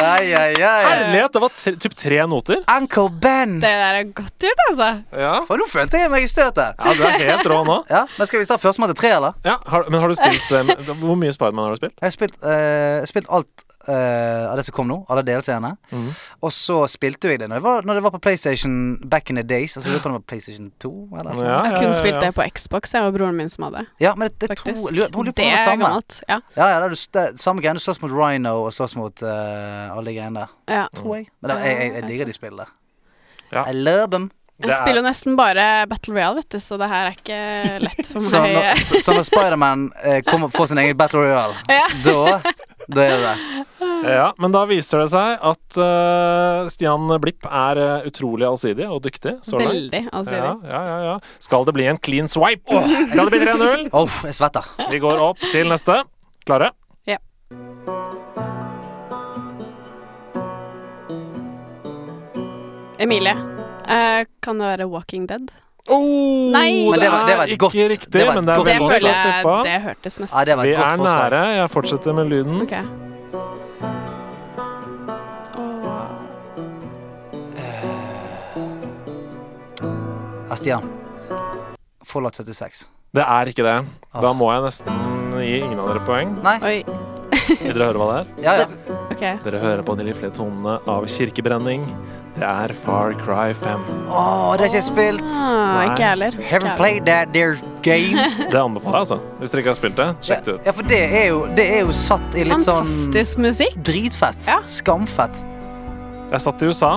Ai, ai, ai. Herlighet! Det var tre, typ tre noter. Uncle Ben. Det der er godt gjort, altså. Ja. For nå følte jeg meg i støtet. ja, du er helt rå nå. Ja, men Skal vi ta førstemann til tre, eller? Ja, har, Men har du spilt um, Hvor mye Spiderman har du spilt? Jeg har spilt, uh, spilt alt eh, av det som kom nå. Alle delseerne. Mm. Og så spilte jeg det når, jeg var, når det var på PlayStation back in the days. Altså, jeg lurer på om det var PlayStation 2 eller noe. Ja, Jeg ja, kunne spilt det på Xbox, jeg og broren min som hadde. Ja, men det, det, tror, Faktisk. lurer, lurer Det er samme. gammelt. Ja. Ja, ja, det er det, samme greie. Du slåss mot Rhino og slåss mot uh, alle de greiene der. ja. Tror jeg. Men det, jeg, jeg, jeg digger de spillene. Ja. I love them. Jeg spiller er, jo nesten bare Battle Royale, vet du, så det her er ikke lett for Så meg. når, så, så når Spiderman eh, får sin egen Battle Royale, Ja. da Da er det det. ja, men da viser det seg at uh, Stian Blipp er uh, utrolig allsidig og dyktig så langt. Veldig allsidig. Ja, ja, ja, ja. Skal det bli en clean swipe? Skal det bli 3-0? Uff, jeg svetter. Vi går opp til neste. Klare? Ja. Emilie, uh, kan det være Walking Dead? Oh, Nei! Men det var- det var et er godt- ikke riktig, det var et men det er Det veldig godt tippa. Det hørtes nesten Ja, det var Vi godt er nære. Jeg fortsetter med lyden. Ok. Oh. Stian. Fallout 76. Det er ikke det. Ah. Da må jeg nesten gi ingen av dere poeng. Nei? Oi. Vil dere høre hva det er? Ja, ja. Ok. Dere hører på de riflige tonene av kirkebrenning. Det er Far Cry 5. Å, det har ikke jeg spilt. Ah, Nei. ikke jeg heller. Ikke Haven't played that there game. Det anbefaler jeg, altså. Hvis dere ikke har spilt det, sjekk det ut. Ja, for det er jo, det er jo satt i litt sånn Fantastisk musikk. Dritfett. Ja. Skamfett. Jeg satt i USA.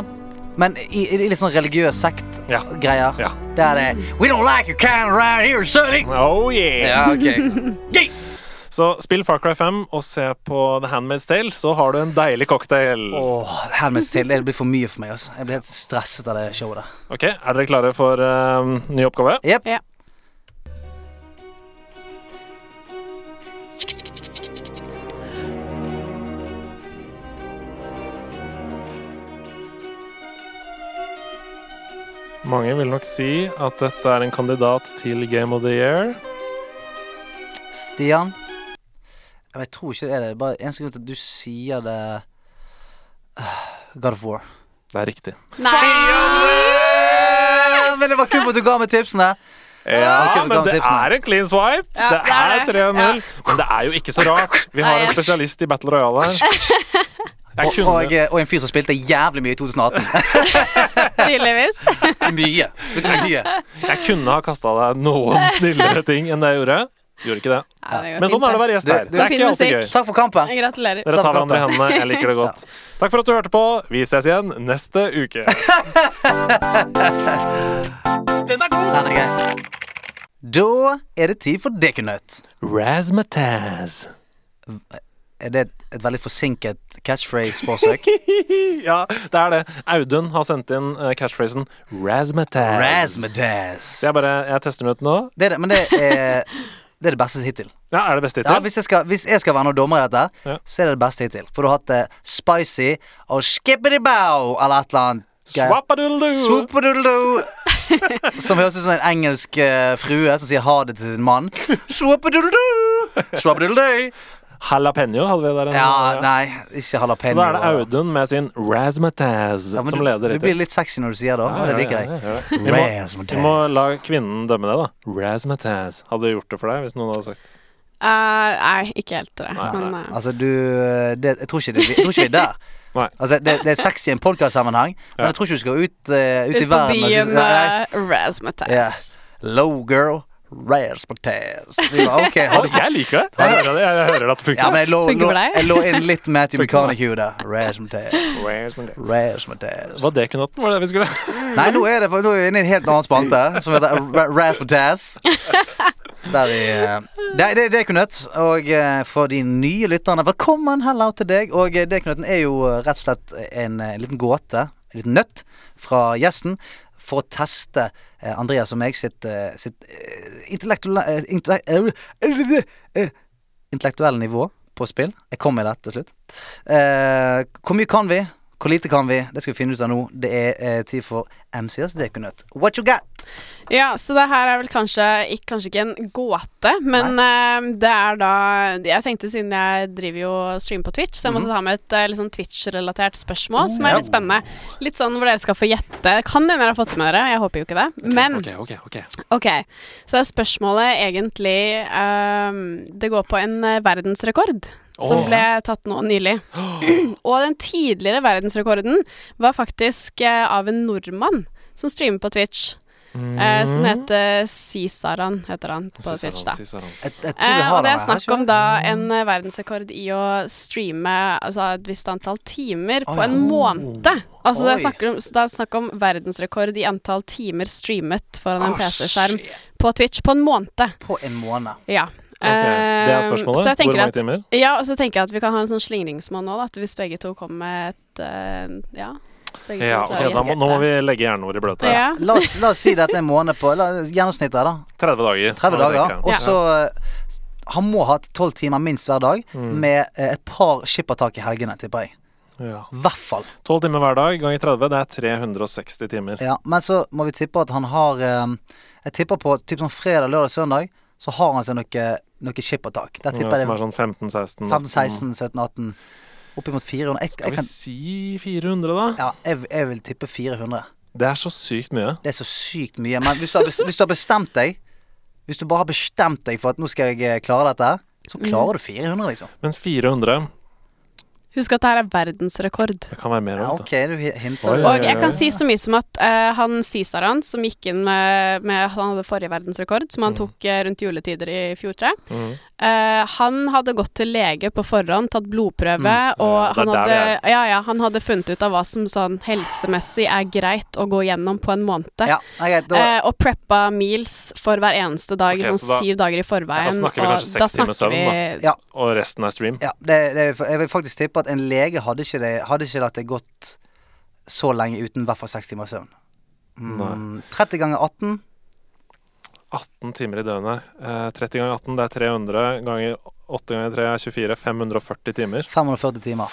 Men i, i litt sånn religiøs sekt-greier. Ja. Der er det We don't like your kind around here, sonny. Oh yeah! Ja, ok. Så spill Far Cry 5 og se på The Handmaid's Tale, så har du en deilig cocktail. Åh, Handmaid's Tale Det blir for mye for meg. Altså. Jeg blir helt stresset av det showet der. Ok, Er dere klare for uh, ny oppgave? Yep. Ja. Mange vil nok si at dette er en kandidat til Game of the Year. Stian? Ja, Jeg tror ikke det er det. Bare eneste grunn til at du sier det Ah, God of War. Det er riktig. Nei! Men det var kult at du ga meg tipsene. Ja, men det er en clean swipe. Ja, det er er 3-0. Men det er jo ikke så rart. Vi har en spesialist i Battle Royale her. Jeg Og, og, og en fyr som spilte jævlig mye i 2018. Tydeligvis. mye. Spilte mye. Jeg kunne ha kasta deg noen snillere ting enn det jeg gjorde. Gjorde ikke det. Ja, det Men sånn er det å være gjest her. Det, Det er ikke alltid musikk. gøy. Takk for kampen. Gratulerer. Dere tar hverandre i hendene. Jeg liker det godt. Takk for at du hørte på. Vi ses igjen neste uke. Den er grei. Da er det tid for Dekunøtt. Razmataz. Er det et, et veldig forsinket catchphrase-forsøk? Ja, det er det. Audun har sendt inn eh, catchphrasen Razmataz. Razmataz. Jeg bare Jeg tester den ut nå. Det er det, men det er, det er det beste hittil. Ja, Er det beste Ja, hittil? hvis, jeg skal, hvis jeg skal være noen dommer i dette, Ja. så er det det beste hittil. For du har hatt det spicy og skippity-bow eller et eller annet. Swappadoodledoo. Som høres ut som en engelsk eh, frue som sier ha det til sin mann. Swoop-a-doodle-doo. Swoop-a-doodle-doo. Jalapeño hadde vi der. en- Ja, nei, ikke Så da er det Audun med sin Razmataz Ja, som leder du blir litt sexy når du sier det, og det liker jeg. ja, ja. Vi, må, vi må la kvinnen dømme det, da. Razmataz. Hadde du gjort det for deg hvis noen hadde sagt Uh, nei, ikke helt det. Nei, Men nei. eh, Altså, du det, Jeg tror ikke, det, jeg tror ikke vi er der. Nei. Altså, det, det er sexy i en podkastsammenheng, men Ja. jeg tror ikke du skal ut, uh, ut, ut i verden Ut på byen med Razmataz. Yeah. Low girl, razzmatazz. Vi bare, Ok, har jeg liker det! Jeg hører det, jeg hører at det funker. Ja, men jeg lå, Funker lå, jeg lå inn litt Matthew. McConaughey der. Rares. Razzmatazz. Var det knotten? Var det det vi skulle Nei, nå er, det, for nå er vi inne i en helt annen spalte, som heter Rares Razzmatazz. Der vi eh, Det, det, det er Knut. Og eh, for de nye lytterne, velkommen hello til deg. Og eh, det, Knuten, er jo rett og slett en, en liten gåte, en liten nøtt, fra gjesten. For å teste eh, Andreas og meg sitt, eh, sitt eh, intellektuelle intellek- Intellektuelle nivå på spill. Jeg kom med det til slutt. Hvor mye kan vi? Hvor lite kan vi? Det skal vi finne ut av nå. Det er eh, tid for MCS Dekunøtt. What you got? Ja, så det her er vel kanskje kanskje ikke en gåte, men eh, det er da Jeg tenkte siden jeg driver jo stream på Twitch, så jeg måtte ta med et eh, litt sånn Twitch-relatert spørsmål som er litt spennende. Litt sånn hvor dere skal få gjette. Kan hende dere har fått det med dere, jeg håper jo ikke det. Men Ok, ok, ok. Ok, så er spørsmålet egentlig ehm, Det går på en eh, verdensrekord som ble tatt nå nylig. Og den tidligere verdensrekorden var faktisk eh, av en nordmann som streamer på Twitch. eh, som heter Cisaran, heter han på Twitch, da. Jeg, jeg Eh, og det er snakk om da en eh, verdensrekord i å streame altså et visst antall timer på en måned. Altså det er snakk om, det er snakk om verdensrekord i antall timer streamet foran en PC-skjerm på Twitch på en måned. På en måned. Ja. Ok, Det er Eh, spørsmålet. Så Hvor mange at, timer? ja, og så tenker jeg at vi kan ha en sånn slingringsmål nå, da. At hvis begge to kommer med et uh, Ja. Ja, to ok, klarer å da må, nå må vi legge hjernen vår i bløte. Ja. La oss, la oss si dette er en måned på la, Gjennomsnittet, da. 30 dager. 30 dager. Og så eh, Han må ha 12 timer minst hver dag, Mm. med eh, et par skippertak i helgene, tipper jeg. Ja. Hvert fall. 12 timer hver dag ganger 30, det er 360 timer. Ja, men så må vi tippe at han har Jeg tipper på typ sånn fredag, lørdag, søndag, så har han seg noe, noe skippertak. Der tipper jeg som er sånn 15-16 15, 16, 17, 18 Oppimot 400. Jeg, Skal jeg vi kan, si 400, da? ja, jeg, jeg vil tippe 400. Det er så sykt mye. Det er så sykt mye. Men hvis du har, bes- hvis du har bestemt deg Hvis du bare har bestemt deg for at nå skal jeg eh, klare dette, så klarer du 400, liksom. Men 400 Husk at det her er verdensrekord. Det kan være mer. Ja, vet du. ok, du. Oi, oi, Og jeg kan si så mye som at uh, han Cisaran, som gikk inn med, med Han hadde forrige verdensrekord, som han tok uh, rundt juletider i fjor, tre. jeg. Eh, han hadde gått til lege på forhånd, tatt blodprøve, og det er han hadde, ja, ja, han hadde funnet ut av hva som sånn helsemessig er greit å gå gjennom på en måned. Ja, okay. Da, Eh, og preppa meals for hver eneste dag okay, i sånn så da- syv dager i forveien. da snakker vi kanskje seks timer søvn, da. Ja. Og resten er stream. ja, det, det, jeg vil faktisk tippe at en lege hadde ikke, det, hadde ikke latt det gått så lenge uten i hvert fall seks timer søvn. Mm, 30 ganger 18 18 timer i døgnet. Eh, 30 ganger 18, det er 300. Ganger 8 ganger 3 er 24. 540 timer. 540 timer.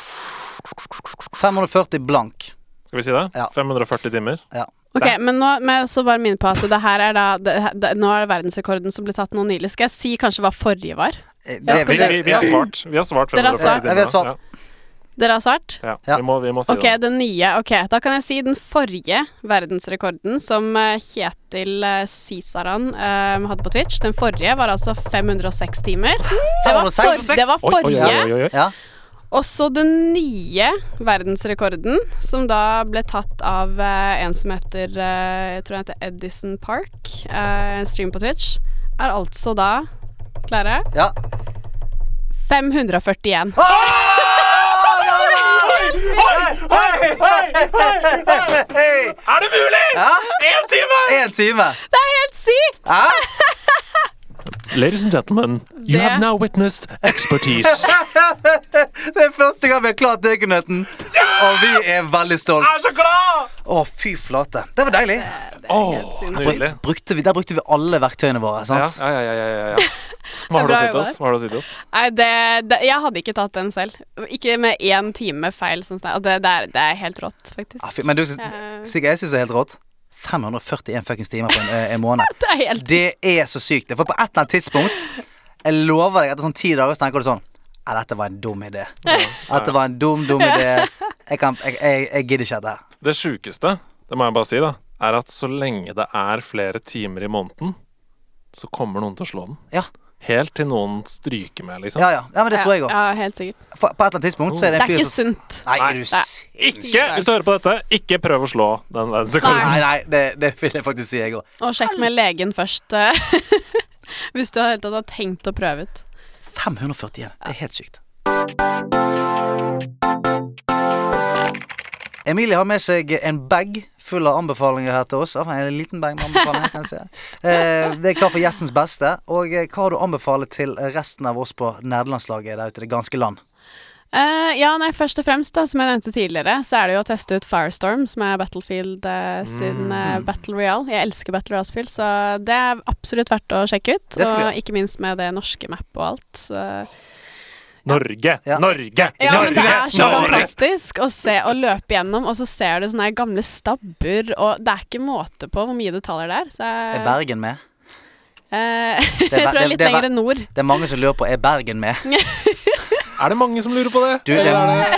540 blank. Skal vi si det? Ja. 540 timer. Ja. Ok, men nå men så bare minne på at det her er da det, det, Nå er det verdensrekorden som ble tatt nå nylig. Skal jeg si kanskje hva forrige var? Eh, det- Vi, vi, vi har svart. Vi har svart 540 timer. Ja, vi har svart. Dere har svart? Ja. Vi, må, vi må si Ok, det. den nye. Ok, da kan jeg si den forrige verdensrekorden som eh, Kjetil eh, Sisaran eh, hadde på Twitch. Den forrige var altså 506 timer. Det var, for, det var forrige. oi, oi, oi. Ja. Og så den nye verdensrekorden, som da ble tatt av uh, en som heter uh, Jeg tror han heter Edison Park. En stream på Twitch. Er altså da Klare? ja. 541. Hei! Er det mulig?! Ja, time! En time. Det er helt sykt! Ja? Ladies and gentlemen, you Det- have now witnessed expertise. Det er første gang vi har klart Degenøtten, og vi er veldig stolt. Jeg er så glad! Å, fy flate. Det var deilig. Det, det oh, Brukte vi, der brukte vi alle verktøyene våre. Sant? ja, ja, ja, ja, ja. Hva har du å si til oss? Hva har du å si til oss? Nei, det, det Jeg hadde ikke tatt den selv. Ikke med én time feil. Sånn, det, det, er, det er helt rått, faktisk. Ah, fy- men du, Ja. Sigurd, jeg syns det er helt rått. 541 fuckings timer på en, eh, en måned. Det er helt Det er så sykt. For på et eller annet tidspunkt Jeg lover deg, etter sånn ti dager så tenker du sånn Ja, dette var en dum idé. Dette var en dum, dum idé. Jeg, kan, jeg, jeg, jeg gidder ikke dette her. Det sjukeste, det må jeg bare si, da, er at så lenge det er flere timer i måneden, så kommer noen til å slå den. Ja. Helt til noen stryker med, liksom. Ja, ja. ja men det tror jeg òg. Ja, helt sikkert. På et eller annet tidspunkt så er det Det er fyr ikke som sunt. Nei, er du Nei. Ikke, hvis du hører på dette, ikke prøv å slå den verdensrekorden. Nei, nei, det, det vil jeg faktisk si, jeg òg. Og sjekk med legen først. eh, Hvis du helt tatt har tenkt å prøve ut. 541. Det er helt sykt. Emilie har med seg en bag full av anbefalinger her til oss. En liten bang med anbefalinger, kan jeg si. Eh, det er klar for gjestens beste. Og eh, hva har du anbefalt til resten av oss på nerdelandslaget der ute i det ganske land? Uh, ja, nei, først og fremst, da, som jeg nevnte tidligere, så er det jo å teste ut Firestorm, som er Battlefield uh, sin uh, Battle Royale. Jeg elsker Battle Royale-spill, så det er absolutt verdt å sjekke ut. Og ikke minst med det norske map og alt. Så. Norge! Ja. Norge! Ja, men det er så Norge! fantastisk å se og løpe gjennom, og så ser du sånne gamle stabber, og det er ikke måte på hvor mye detaljer det er. Så jeg, Er Bergen med? eh, jeg tror det er det- litt det er lenger nord. Det er mange som lurer på er Bergen med. Er det mange som lurer på det? Du, det er,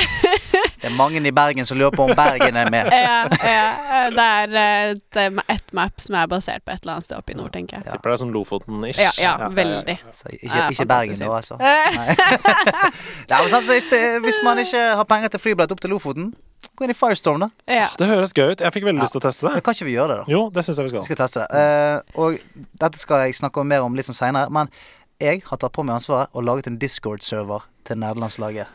det er mange i Bergen som lurer på om Bergen er med. Ja, ja, det er eh, et, et map som er basert på et eller annet sted oppe i nord, tenker jeg. Tipper det er sånn Lofoten-ish. Ja, ja, veldig. Så ikke, ikke Bergen nå, altså. Nei. Ja, så hvis, det, hvis man ikke har penger til flybillett opp til Lofoten, gå inn i Firestorm, da. Ja. Det høres gøy ut. Jeg fikk veldig lyst til å teste Men det. kan ikke vi gjøre det, da? Jo, det syns jeg vi skal. Vi skal. skal teste det. Uh, og dette skal jeg snakke mer om litt sånn seinere, men jeg har tatt på meg ansvaret og laget en Discord-server til nederlandslaget.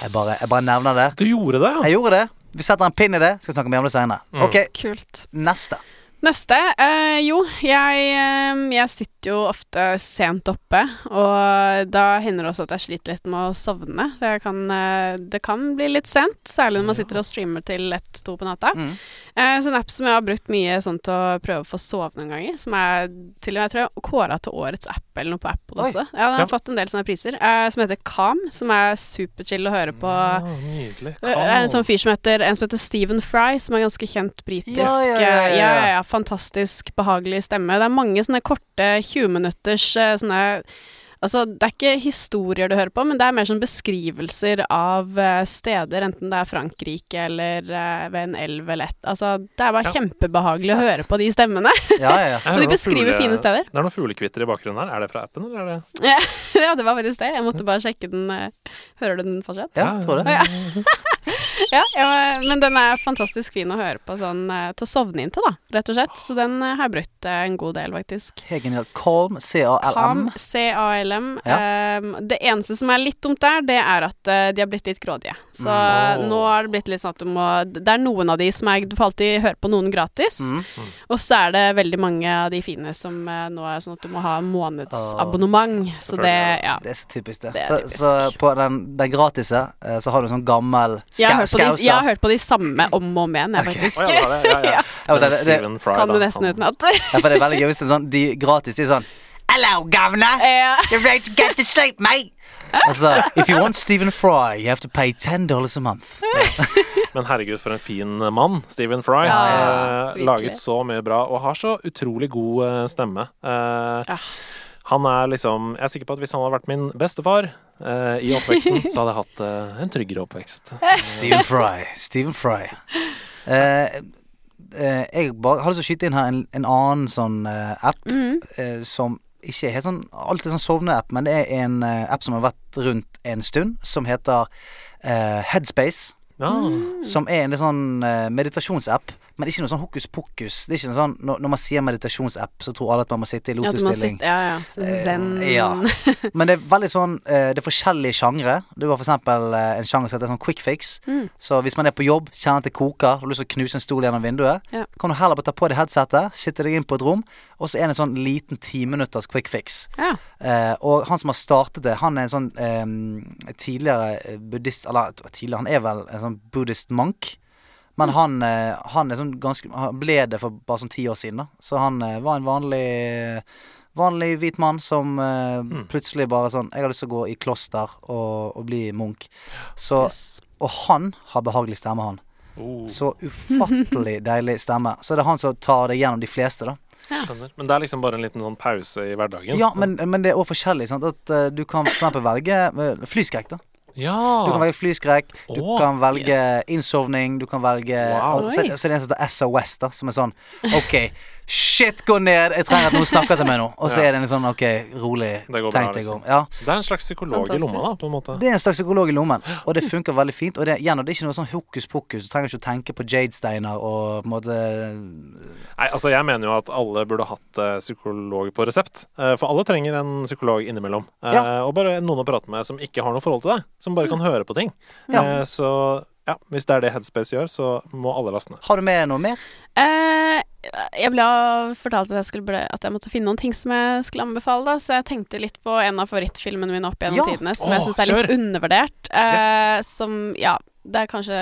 Jeg, bare, jeg bare nevner det. Du gjorde det, ja? Jeg gjorde det. Vi setter en pinn i det, skal snakke mer om det seinere. Mm. OK, Kult. neste. Neste. eh, jo, jeg, eh, jeg sitter jo ofte sent oppe, og da hender det også at jeg sliter litt med å sovne. Jeg kan, eh, det kan bli litt sent, særlig når man sitter og streamer til ett-to på natta. Mm. Eh, så en app som jeg har brukt mye sånn til å prøve å få sove noen ganger, som er til og med jeg tror jeg kåra til årets app eller noe på Apple Oi. også. Ja, den har Ja. fått en del sånne priser. eh, som heter Calm, som er superchill å høre på. Ja, nydelig. Det er en sånn fyr som heter, en som heter Stephen Fry, som er ganske kjent britisk. Ja, eh, ja. ja, ja, Fantastisk behagelig stemme. Det er mange sånne korte 20 minutters eh, sånne Altså, det er ikke historier du hører på, men det er mer sånn beskrivelser av eh, steder, enten det er Frankrike eller eh, ved en elv eller et Altså, det er bare Ja. kjempebehagelig å høre på de stemmene. Ja, ja, ja. Og de beskriver fugle- fine steder. Det er noen fuglekvitter i bakgrunnen her. Er det fra appen, eller er det ja, det var faktisk det. Jeg måtte bare sjekke den. eh, Hører du den fortsatt? ja tror det. Ja. Ja, ja, men den er fantastisk fin å høre på sånn til å sovne inn til, da, rett og slett. Så den har jeg brukt en god del, faktisk. Helt genialt. Calm, C-A-L-M. C-A-L-M. Ja. Um, det eneste som er litt dumt der, det er at uh, de har blitt litt grådige. Så Mm. nå har det blitt litt sånn at du må Det er noen av de som er Du får alltid høre på noen gratis. Mm. Og så er det veldig mange av de fine som uh, nå er sånn at du må ha månedsabonnement. Så det Ja. Det er så typisk, det. Det så, typisk. så på den, den gratise uh, så har du sånn gammel Jeg skausa. jeg har hørt på de samme om og om igjen, jeg, faktisk. Oh, ja, det. Ja, ja. Ja, det, det- det- Kan du nesten utenat. Ja, for det er veldig gøy hvis det er sånn De gratis, de er sånn Hello, governor! Yeah. You're ready to get to sleep, mate! Altså, if you want Stephen Fry, you have to pay $10 a month. Men herregud, for en fin mann. Stephen Fry. Ja, Eh, virkelig. laget så mye bra, og har så utrolig god eh, stemme. Eh, Han er liksom Jeg er sikker på at hvis han hadde vært min bestefar eh, i oppveksten, så hadde jeg hatt eh, en tryggere oppvekst. Stephen Fry. Stephen Fry. Eh, eh, jeg bare har lyst til å skyte inn her en, en annen sånn eh, app eh, som ikke helt sånn alltid sånn sovne-app, men det er en eh, app som har vært rundt en stund, som heter uh, Headspace. Ja. Som er en litt sånn eh, meditasjonsapp, men ikke noe sånn hokus pokus. Det er ikke noe sånn, når, når man sier meditasjonsapp, så tror alle at man må sitte i Ja, lotusstilling. sitte, ja, ja. Zen. Eh, ja. Men det er veldig sånn eh, Det er forskjellige sjangre. Du har for eksempel eh, en sjanger som heter sånn quick fix. Mm. Så hvis man er på jobb, kjenner at det koker, har lyst til å knuse en stol gjennom vinduet, Ja. kan du heller bare ta på deg headsetet, sitte deg inn på et rom, og så er det en sånn liten timinutters quick fix. Ja. Eh, og han som har startet det, han er en sånn eh, tidligere eh, buddhist Eller tidligere, han er vel en sånn buddhist monk. Men han, eh, han sånn ganske Han ble det for bare sånn ti år siden, da. Så han eh, var en vanlig Vanlig hvit mann som mm. plutselig bare sånn 'Jeg har lyst til å gå i kloster og, og bli munk'. Så, Yes. Og han har behagelig stemme, han. Oh, Så ufattelig deilig stemme. Så det er han som tar det gjennom de fleste, da. Ja. Men det er liksom bare en liten sånn pause i hverdagen. Ja, men, men det er òg forskjellig. Sant? At uh, du kan for eksempel velge uh, flyskrekk, da. Ja. Du kan velge flyskrekk, du Åh, kan velge yes. innsovning, du kan velge Wow. og så, det er en som heter SOS, da, som er sånn OK, shit, gå ned, jeg trenger at noen snakker til meg nå. Og så Ja. er det en sånn OK, rolig, Det går bra, tenk deg liksom. om. Ja. Det er en slags psykolog i lomma, da, på en måte. Det er en slags psykolog i lommen, og det funker veldig fint. Og det, igjen, og det er ikke noe sånn hokus pokus. Du trenger ikke å tenke på jadesteiner og på en måte Nei, altså Jeg mener jo at alle burde hatt eh, psykolog på resept. Eh, for alle trenger en psykolog innimellom. Eh, Ja. Og bare noen å prate med som ikke har noe forhold til deg. Som bare kan høre på ting. Ja. Eh, så ja, hvis det er det Headspace gjør, så må alle laste ned. Har du med noe mer? Eh, jeg ble fortalt at jeg, skulle at jeg måtte finne noen ting som jeg skulle anbefale, da, så jeg tenkte litt på en av favorittfilmene mine opp gjennom Ja. tidene, som Åh, jeg syns er litt kjør. undervurdert. Eh, Som, ja, det er kanskje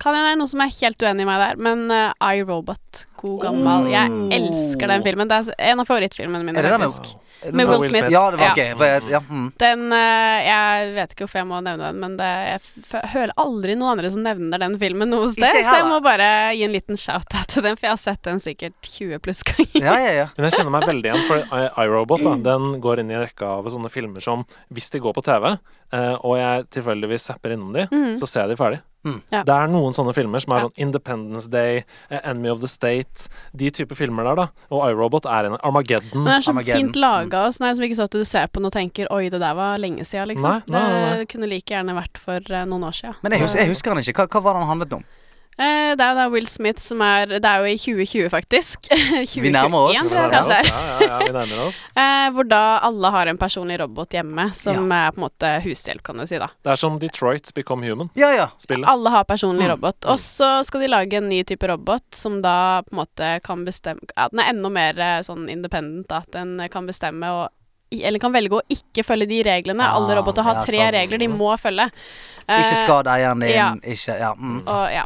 kan hende det er noen som er helt uenig i meg der, men uh, I, Robot, god gammel. Jeg elsker den filmen. Det er en av favorittfilmene mine, Er det den med- Med Will Smith. Ja, det var Ja. ja, mm. Den uh, Jeg vet ikke hvorfor jeg må nevne den, men det, jeg hører aldri noen andre som nevner den filmen noe sted, jeg så jeg må bare gi en liten shout-out til den, for jeg har sett den sikkert 20 pluss ganger. ja, ja, ja. Men jeg kjenner meg veldig igjen, for iRobot den går inn i en rekke av sånne filmer som hvis de går på TV, uh, og jeg tilfeldigvis zapper innom de, så ser jeg de ferdig. Mm. Ja. Det er noen sånne filmer som er Ja. sånn Independence Day, eh, Enemy of the State, de typer filmer der, da. Og iRobot er en Armageddon. Men det er så Armageddon. fint laga og sånn, som ikke så at du ser på den og tenker 'oi, det der var lenge siden', liksom. Nei, nei, nei. Det kunne like gjerne vært for eh, noen år siden. Men jeg husker, jeg husker den ikke. Hva, hva var det den handlet om? Eh, det er jo da Will Smith som er Det er jo i 2020, faktisk. 2021, Vi nærmer oss. tror jeg Ja, kanskje det er. ja, ja, ja, vi nærmer oss. Eh, hvor da alle har en personlig robot hjemme, som er på en måte hushjelp, kan du si, da. Det er som Detroit Become Human-spillet. Ja, ja. Alle har personlig Mm. robot. Og så skal de lage en ny type robot som da på en måte kan bestemme Ja, den er enda mer eh, sånn independent, da. At den kan bestemme og eller kan velge å ikke følge de reglene. Ah, Alle roboter har ja, tre sant. regler de må følge. Ikke skad eieren din, ja. ikke Ja. Mm. Og ja.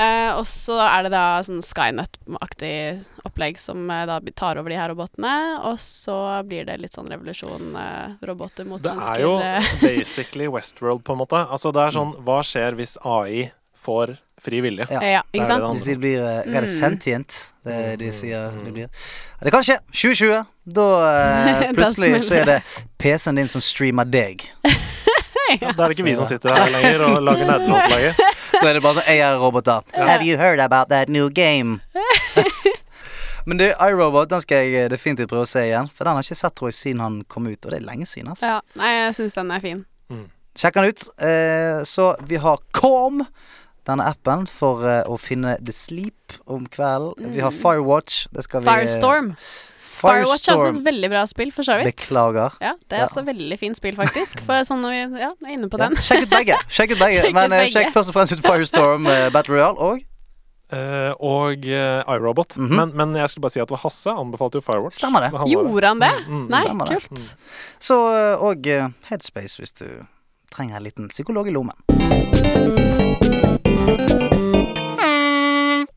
Eh, og så er det da sånn Skynet-aktig opplegg som eh, da tar over de her robotene. Og så blir det litt sånn revolusjon. eh, roboter mot Det mennesker. er jo eh. basically Westworld, på en måte. Altså, det er sånn Hva skjer hvis AI får fri vilje? Ja. ja, det er ikke sant? det Hvis de blir uh, Mm. sentient, det er det de sier de blir. Det kan skje. 2020. Da uh, plutselig så er det PC-en din som streamer deg. Ja, da er det ikke vi som sitter her lenger og lager nerdelandslaget. Da er det bare sånn AI-roboter. Have you heard about that new game? Men du, iRobot den skal jeg eh, definitivt prøve å se igjen. For den har jeg ikke sett tror jeg siden han kom ut, og det er lenge siden. Altså. Ja, nei, jeg syns den er fin. Sjekk den ut. Eh, så vi har Calm. denne appen for eh, å finne The Sleep om kvelden. Vi har Firewatch. Det skal vi eh, Firestorm. Firewatch er også et veldig bra spill, for så vidt. Beklager. Ja, det er Ja. også veldig fint spill, faktisk. For sånn når vi ja, er inne på den. Ja, sjekk ut begge. Sjekk ut begge. Men eh, begge. sjekk først og fremst ut Firestorm uh, Battle Royale og Uh, og uh, iRobot. Mhm. men, men jeg skulle bare si at det var Hasse anbefalte jo Firewatch. Stemmer det. han det. Gjorde han det? Mm, mm. Nei, kult. det. Så eh, og uh, Headspace hvis du trenger en liten psykolog i lommen.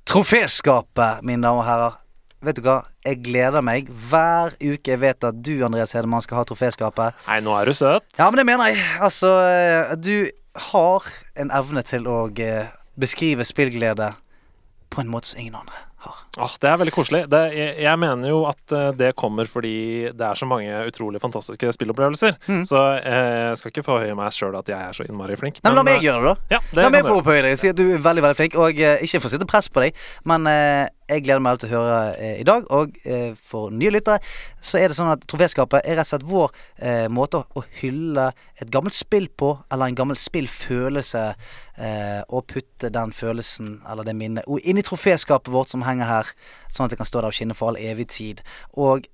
Troféskapet, mine damer og herrer. Vet du hva? Jeg gleder meg hver uke jeg vet at du, Andreas Hedemann, skal ha troféskapet. Nei, nå er du søt. Ja, men det mener jeg. Altså, eh, du har en evne til å eh, beskrive spillglede på en måte som ingen andre har. Åh, det er veldig koselig. Det, jeg, jeg mener jo at eh, det kommer fordi det er så mange utrolig fantastiske spillopplevelser. Mm. Så eh, jeg skal ikke forhøye meg sjøl at jeg er så innmari flink. Nei, men La meg eh, gjøre det, da. Ja, det La meg få opphøye deg. Si at du er veldig veldig flink. Og eh, ikke for å sette press på deg, men eh, jeg gleder meg til å høre eh, i dag. Og eh, for nye lyttere så er det sånn at Troféskapet er rett og slett vår eh, måte å, hylle et gammelt spill på, eller en gammel spillfølelse, eh, og putte den følelsen eller det minnet inn i troféskapet vårt som henger her, sånn at det kan stå der og skinne for all evig tid. Og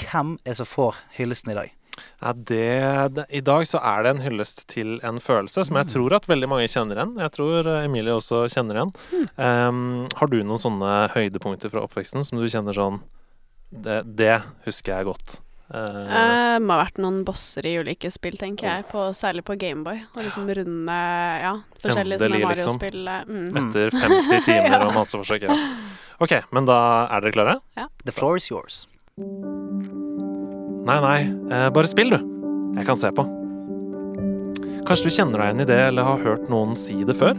hvem er det som får hyllesten i dag? Ja, det, det, I dag så er det en hyllest til en følelse som jeg tror at veldig mange kjenner igjen. Jeg tror eh, Emilie også kjenner igjen. Um, har du noen sånne høydepunkter fra oppveksten som du kjenner sånn Det, det husker jeg godt. Uh, det må ha vært noen bosser i ulike spill, tenker jeg. På, særlig på Gameboy. Og liksom runde ja, forskjellige Endelig, sånne Mario-spill. Liksom. Mm. etter 50 timer og masse forsøk. Ja. Ok, men da er dere klare? Ja. The floor is yours. Nei, nei, eh, bare spill, du. Jeg kan se på. Kanskje du kjenner deg igjen i det, eller har hørt noen si det før?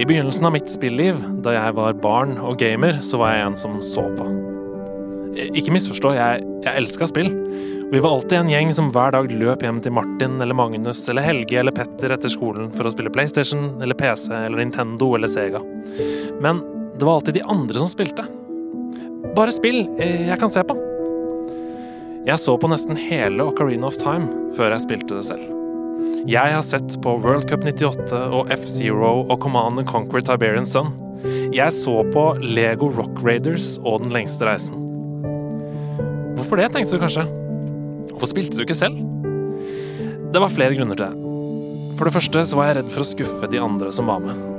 I begynnelsen av mitt spilliv, da jeg var barn og gamer, så var jeg en som så på. Eh, Ikke misforstå, jeg, jeg elska spill. Vi var alltid en gjeng som hver dag løp hjem til Martin eller Magnus eller Helge eller Petter etter skolen for å spille PlayStation eller PC eller Nintendo eller Sega. Men det var alltid de andre som spilte. Bare spill, eh, jeg kan se på. Jeg så på nesten hele Ocarina of Time før jeg spilte det selv. Jeg har sett på World Cup 98 og F-Zero og Command and Conquer Tiberian Sun. Jeg så på Lego Rock Raiders og Den lengste reisen. Hvorfor det, tenkte du kanskje? Hvorfor spilte du ikke selv? Det var flere grunner til det. For det første så var jeg redd for å skuffe de andre som var med.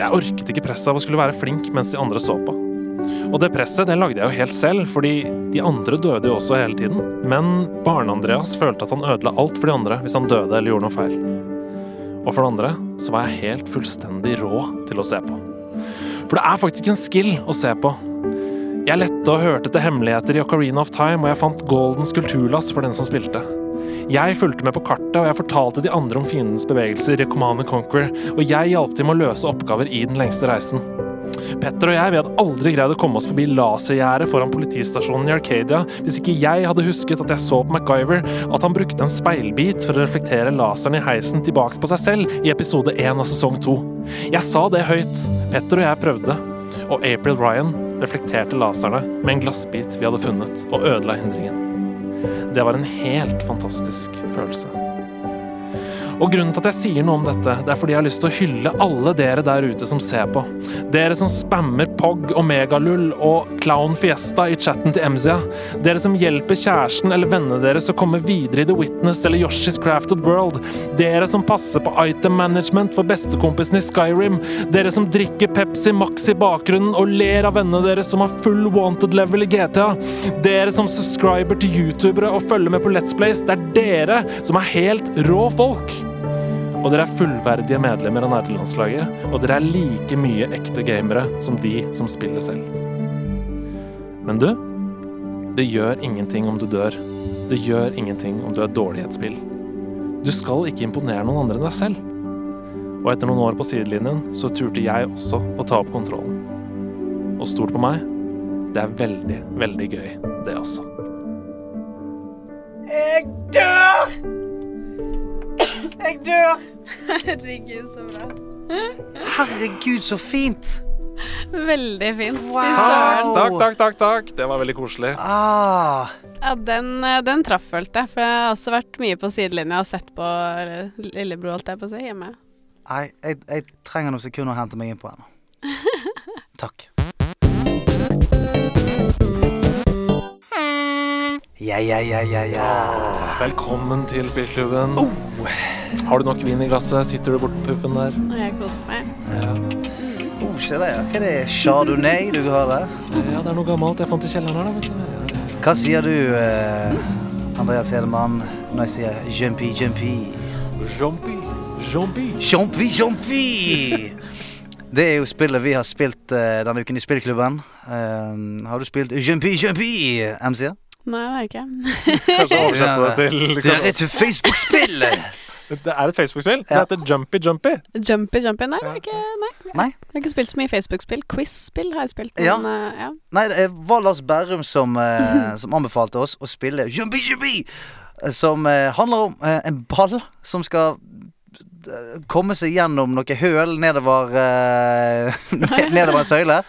Jeg orket ikke presset av å skulle være flink mens de andre så på. Og det presset det lagde jeg jo helt selv, fordi de andre døde jo også hele tiden. Men Barne-Andreas følte at han ødela alt for de andre hvis han døde eller gjorde noe feil. Og for det andre så var jeg helt fullstendig rå til å se på. For det er faktisk en skill å se på. Jeg lette og hørte til hemmeligheter i Ocarina of Time, og jeg fant Goldens kulturlass for den som spilte. Jeg fulgte med på kartet, og jeg fortalte de andre om fiendens bevegelser i Command and Conquer, og jeg hjalp til med å løse oppgaver i den lengste reisen. Petter og jeg vi hadde aldri greid å komme oss forbi lasergjerdet foran politistasjonen i Arcadia hvis ikke jeg hadde husket at jeg så på MacGyver at han brukte en speilbit for å reflektere laseren i heisen tilbake på seg selv i episode 1 av sesong 2. Jeg sa det høyt. Petter og jeg prøvde. Og April Ryan reflekterte laserne med en glassbit vi hadde funnet, og ødela hindringen. Det var en helt fantastisk følelse. Og grunnen til at jeg sier noe om dette, det er fordi jeg har lyst til å hylle alle dere der ute som ser på. Dere som spammer POG og Megalull og Clown Fiesta i chatten til Emzia. Dere som hjelper kjæresten eller vennene deres å komme videre i The Witness eller Yoshi's Crafted World. Dere som passer på item management for bestekompisen i Skyrim. Dere som drikker Pepsi Max i bakgrunnen og ler av vennene deres som har full wanted level i GTA. Dere som subscriber til youtubere og følger med på Let's Plays. Det er dere som er helt rå folk. Og dere er fullverdige medlemmer av nerdelandslaget, og dere er like mye ekte gamere som de som spiller selv. Men du, det gjør ingenting om du dør. Det gjør ingenting om du er dårlig i et spill. Du skal ikke imponere noen andre enn deg selv. Og etter noen år på sidelinjen så turte jeg også å ta opp kontrollen. Og stort på meg, det er veldig, veldig gøy, det også. Jeg dør! Jeg dør! Herregud, så bra. Herregud, så fint! Veldig fint. Wow. Takk, takk, takk, takk. Det var veldig koselig. Ah, Ja, den, eh, den traff, følte jeg. For jeg har også vært mye på sidelinja og sett på lillebror, holdt jeg på å si, hjemme. Nei, jeg, jeg trenger noen sekunder å hente meg inn på henne. Takk. Ja, ja, ja, ja, ja. Velkommen til spillklubben. Har du nok vin i glasset? Sitter du borte på puffen der? Jeg koser meg. Oh, se der, ja. Hva er det? Chardonnay du har der? Ja, det er noe gammelt jeg fant i kjelleren her, da. vet du. Hva sier du, eh, Andreas Hedemann, når jeg sier jumpy, jumpy? ja. Jumpy. Jumpy. Jumpy, jumpy! Det er jo spillet vi har spilt eh, denne uken i spillklubben. Eh, har du spilt Jumpy, jumpy, MC? Nei, det er ikke. Kanskje oversette det til Det er et Facebook-spill! Det er et Facebook-spill. Det heter Jumpy Jumpy. Jumpy Jumpy? Nei, det er ikke, nei. Nei. Jeg har ikke spilt så mye Facebook-spill. Quiz-spill har jeg spilt. Ja. Men, eh, ja. Nei, det var Lars Berrum som, uh, som anbefalte oss å spille Jumpy, jumpy! eh, Som uh, handler om en ball som skal komme seg gjennom noe høl nedover uh, Nedover en søyle.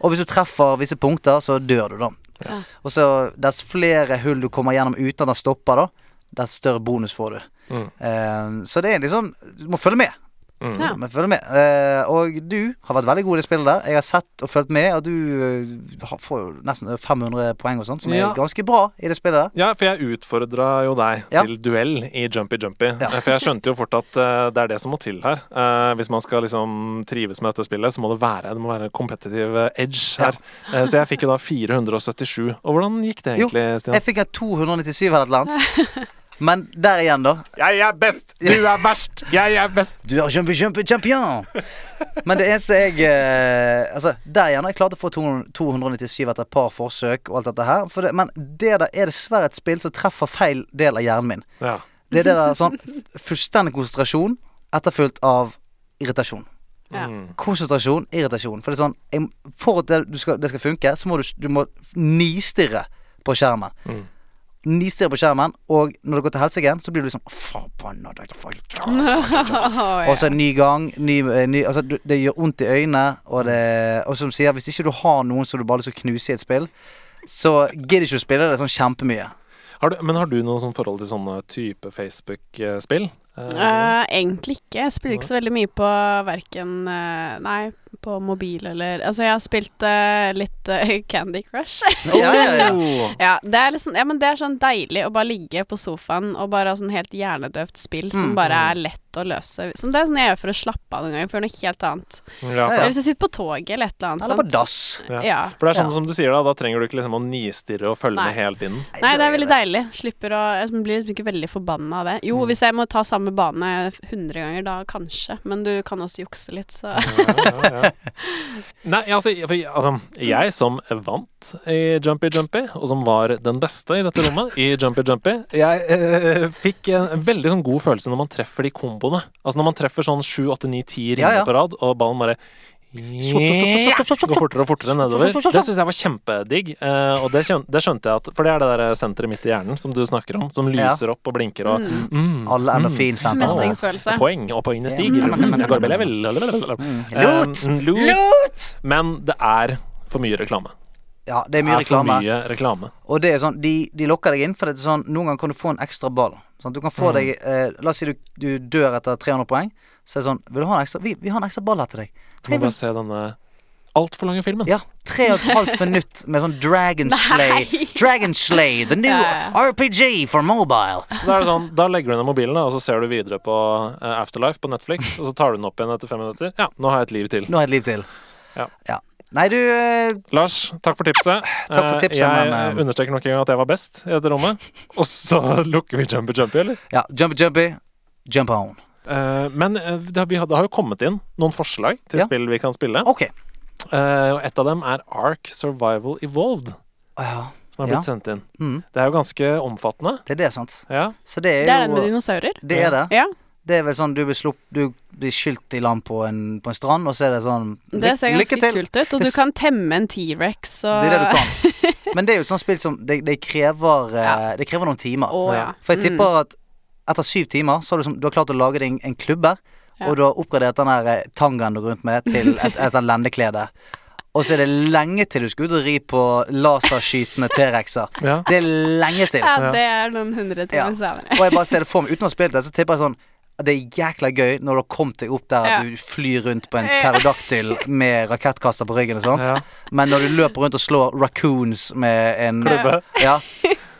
Og hvis du treffer visse punkter, så dør du, da. Ja. Og så dess flere hull du kommer gjennom uten at den stopper, da, dess større bonus får du. Mm. Uh, så det er liksom Du må følge med. Mm. Ja. Men følg med. Eh, og du har vært veldig god i det spillet der. Jeg har sett og fulgt med, og du eh, har- får jo nesten 500 poeng og sånt, som Ja. er ganske bra i det spillet der. Ja, for jeg utfordra jo deg Ja. til duell i Jumpy Jumpy. Ja. Eh, For jeg skjønte jo fort at eh, det er det som må til her. Eh, hvis man skal liksom trives med dette spillet, så må det være, det må være competitive edge her. Eh, så jeg fikk jo da 477. Og hvordan gikk det Jo, egentlig, Stian? Jeg fikk en 297 eller et eller annet. Men der igjen, da. Jeg er best! Du er verst! Jeg er best! Du er jumpy, jumpy champion! Men det eneste jeg eh, Altså, der igjen har jeg klart å få 200 297 etter et par forsøk og alt dette her. For det, men det der er dessverre et spill som treffer feil del av hjernen min. Ja. Det er det der sånn fullstendig konsentrasjon etterfulgt av irritasjon. Ja. Mm. Konsentrasjon, irritasjon. For det er sånn jeg, For at det, du skal, det skal funke, så må du, du må nistirre på skjermen. Mm. Nistirre på skjermen, og når det går til helsike, så blir du liksom Forbanna Og så en ny gang. Ny, eh, ny, altså, det gjør vondt i øynene, og det Og som sier, hvis ikke du har noen som du bare liksom knuser knuse i et spill, så gidder ikke å spille det sånn kjempemye. Har du, men har du noe sånn forhold til sånne type Facebook-spill? Eh, Eh, egentlig ikke. Jeg spiller ikke så veldig mye på verken uh, Nei, på mobil eller Altså, jeg har spilt uh, litt eh, Candy Crush. Ja, ja, ja. Oh. ja, det er liksom, ja, men det er sånn deilig å bare ligge på sofaen og bare ha sånn helt hjernedøvt spill som Mm. bare er lett å løse. Sånn, det er sånn jeg gjør for å slappe av noen ganger, for noe helt annet. Ja, Ja, Eller hvis jeg sitter på toget eller et eller annet. Eller på dass. Ja. Ja. for det er sånn Ja. som du sier, da. Da trenger du ikke liksom å nistirre og følge Nei. med hele tiden. Nei, det er veldig deilig. Slipper å Jeg blir liksom ikke veldig forbanna av det. Jo, Mm. hvis jeg må ta samme bane 100 ganger, da kanskje. Men du kan også jukse litt, så Ja, ja, ja. Nei, altså, for, altså Jeg som vant i Jumpy Jumpy, og som var den beste i dette rommet i Jumpy Jumpy, jeg eh, fikk en, en veldig sånn god følelse når man treffer de komboene. Altså når man treffer sånn 7, 8, 9, 10 ringer på rad, og ballen bare Går fortere og fortere nedover. Det syns jeg var kjempedigg. eh, og det, skjønte jeg at For det er det der senteret midt i hjernen som du snakker om, som lyser opp og blinker og mm, Alle mm. endorfinsenter. Mestringsfølelse. Poeng, og poengene stiger. Lot. Lot! Men det er for mye reklame. Ja, det er mye er reklame. mye reklame. Og det er sånn, de, de lokker deg inn, for det er sånn, noen ganger kan du få en ekstra ball. Sånn, du kan få Mm. deg eh, La oss si du, du dør etter 300 poeng. Så er det sånn Vil du ha en ekstra Vi, vi har en ekstra ball her til deg. Du Hei, må bare se denne altfor lange filmen. Ja. Tre og et halvt minutt med sånn Dragon Slay. Nei. Dragon Slay, the new Ja, RPG for mobile. Så da er det sånn, da legger du ned mobilen, og så ser du videre på eh, Afterlife på Netflix, og så tar du den opp igjen etter fem minutter. Ja, nå har jeg et liv til. Nå har jeg et liv til. Ja. Ja. Nei, du eh, Lars, takk for tipset. Takk for Eh, tipset, jeg men, eh, understreker nok en gang at jeg var best i dette rommet. Og så lukker vi Jumpy Jumpy, eller? Ja, jumpy, jumpy. Jump on. Eh, men eh, det, har, det har jo kommet inn noen forslag til Ja. spill vi kan spille. OK. Eh, og et av dem er Ark Survival Evolved, ja. som har Ja. blitt sendt inn. Mm, Det er jo ganske omfattende. det er det, sant. Ja. Så det er Det er den med dinosaurer? Det er det. Ja. Det er vel sånn du blir, slupp, du blir skylt i land på en, på en strand, og så er det sånn Det ser lykke ganske til. kult ut. Og du kan temme en T-rex og Det er det du kan. Men det er jo et sånt spill som Det, det, krever, eh, Ja. det krever noen timer. Oh, ja. For jeg Mm. tipper at etter syv timer så har du, som, du har klart å lage deg en, en klubbe, Ja. og du har oppgradert den der eh, tangaen du går rundt med, til et, et, et lendeklede. Og så er det lenge til du skal ut og ri på laserskytende T-rexer. Ja. Det er lenge til. Ja, det er noen hundre Ja. timer senere. Og jeg bare ser det for meg, uten å ha spilt det, så tipper jeg sånn det er jækla gøy når du har kommet deg opp der Ja. du flyr rundt på en pterodaktyl med rakettkasser på ryggen og sånt. Ja. Men når du løper rundt og slår raccoons med en Klubbe. Ja.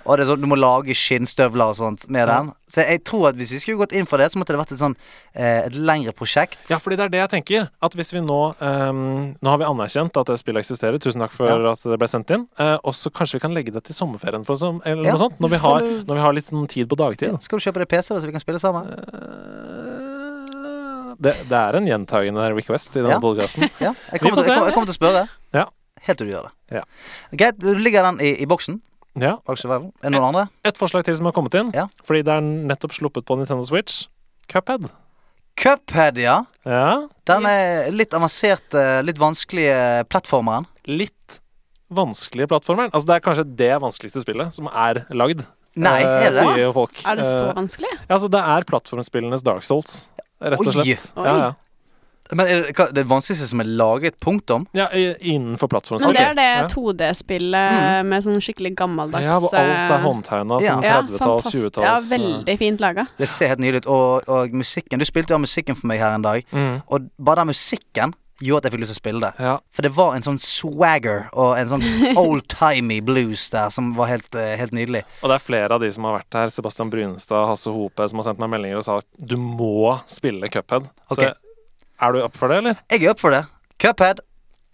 Og det er sånn, du må lage skinnstøvler og sånt med den. Så jeg tror at hvis vi skulle gått inn for det, så måtte det vært et sånn eh, et lengre prosjekt. Ja, fordi det er det jeg tenker. At hvis vi nå ehm, Nå har vi anerkjent at det spillet eksisterer. Tusen takk for Ja. at det ble sendt inn. Eh, og så kanskje vi kan legge det til sommerferien for som, eller Ja. noe sånt. Når vi, har, du- når vi har litt sånn tid på dagtid. Skal du kjøpe deg PC, da, så vi kan spille sammen? Eh, Det, det er en gjentagende request i denne Ja. podkasten. Ja, jeg kommer, til, jeg kommer til å spørre. Ja. Helt til du gjør det. Ja. Greit, du ligger den i, i boksen. Ja. Er det noen andre? Et forslag til som har kommet inn, Ja. fordi det er nettopp sluppet på Nintendo Switch. Cuphead. Cuphead, ja. Ja. Den er Yes. litt avansert, eh, litt vanskelige plattformeren. Litt vanskelige plattformeren? Altså, det er kanskje det vanskeligste spillet som er lagd. Nei, eh, er det? Sier folk. Er det så Eh, vanskelig? Ja, altså, det er plattformspillenes Dark Souls, rett og Oi. Oi. Ja, ja. Men er det, hva, det vanskeligste som er laget, punktum? ja, i- innenfor plattformen. Men det er det 2D-spillet med sånn skikkelig gammeldags Ja, hvor alt er eh, håndtegna Ja. som Ja, 30-talls, fantastisk. Ja, 20-talls. veldig fint laga. Det ser helt nydelig ut. Og, og musikken Du spilte jo av musikken for meg her en dag. Mm. Og bare den musikken gjorde at jeg fikk lyst til å spille det. Ja. For det var en sånn swagger og en sånn old-timey blues der som var helt, eh, helt nydelig. Og det er flere av de som har vært her, Sebastian Brunstad, Hasse Hope, som har sendt meg meldinger og sa at du må spille Cuphead. Ok. Så er du opp for det, eller? Jeg er opp for det. Cuphead.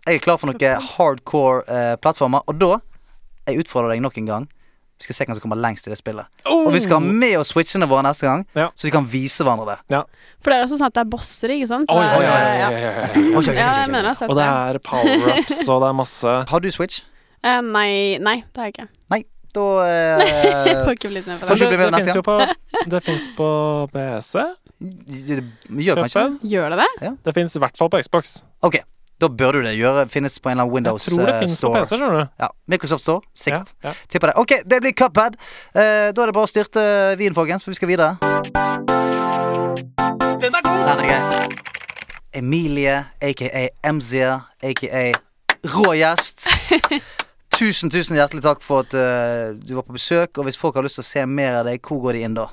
Jeg er klar for noen hardcore eh, plattformer. Og da jeg utfordrer deg nok en gang. Vi skal se hvem som kommer lengst i det spillet. Og vi skal ha med oss switchene våre neste gang, Ja. så vi kan vise hverandre det. For det er også sånn at det er bosser, ikke sant? Oi, oi, oi, oi, ja. oi, Ja, Og det er power-ups, og det er masse Har du Switch? Uh, nei, nei, det har jeg ikke. Nei. Da uh, eh, får ikke blitt med på det. det. det, det, fins på, det på PC. Gjør kanskje det? Gjør det det? Det fins i hvert fall på Xbox. Ok, da bør du det. Gjøre, finnes på en eller annen Windows Store. Jeg tror det finnes fins på PC, skjønner du. Ja, Microsoft Store. Sikkert. ja. Tipper det. Ok, det blir Cuphead. Eh, da er det bare å styrte vinen, folkens, for vi skal videre. Den er god! Den er gøy. Emilie, aka Emzia, aka rå gjest. Tusen, tusen hjertelig takk for at uh, du var på besøk. Og hvis folk har lyst til å se mer av deg, hvor går de inn da?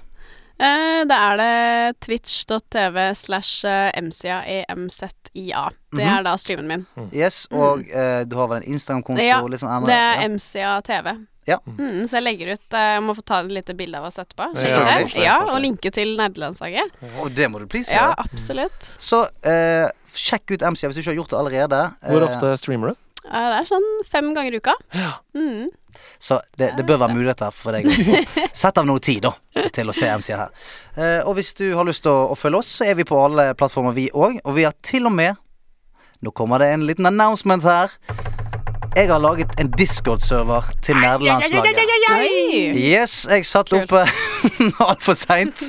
Eh, da er det twitch.tv slash eh, mca, emzia. Det Mhm. er da streamen min. Yes, Og eh, du har vel en Instagram-konto? Ja, sånn Det er ja. MCA TV. Ja. Mm, så jeg legger ut eh, Jeg må få ta et lite bilde av oss etterpå. Ja, det. Ja, og linke til nerdelandslaget. Og det må du please Ja, gjøre. absolutt. Så uh, sjekk ut MCA hvis du ikke har gjort det allerede. Hvor ofte streamer du? Det er sånn fem ganger i uka. Mm. Så det, det bør være muligheter for deg å sette av noe tid da til å se MCA her. Eh, og hvis du har lyst til å, å følge oss, så er vi på alle plattformer, vi òg. Og vi har til og med Nå kommer det en liten announcement her. Jeg har laget en Discord-server til nerdelandslaget. Yes, jeg satt oppe altfor seint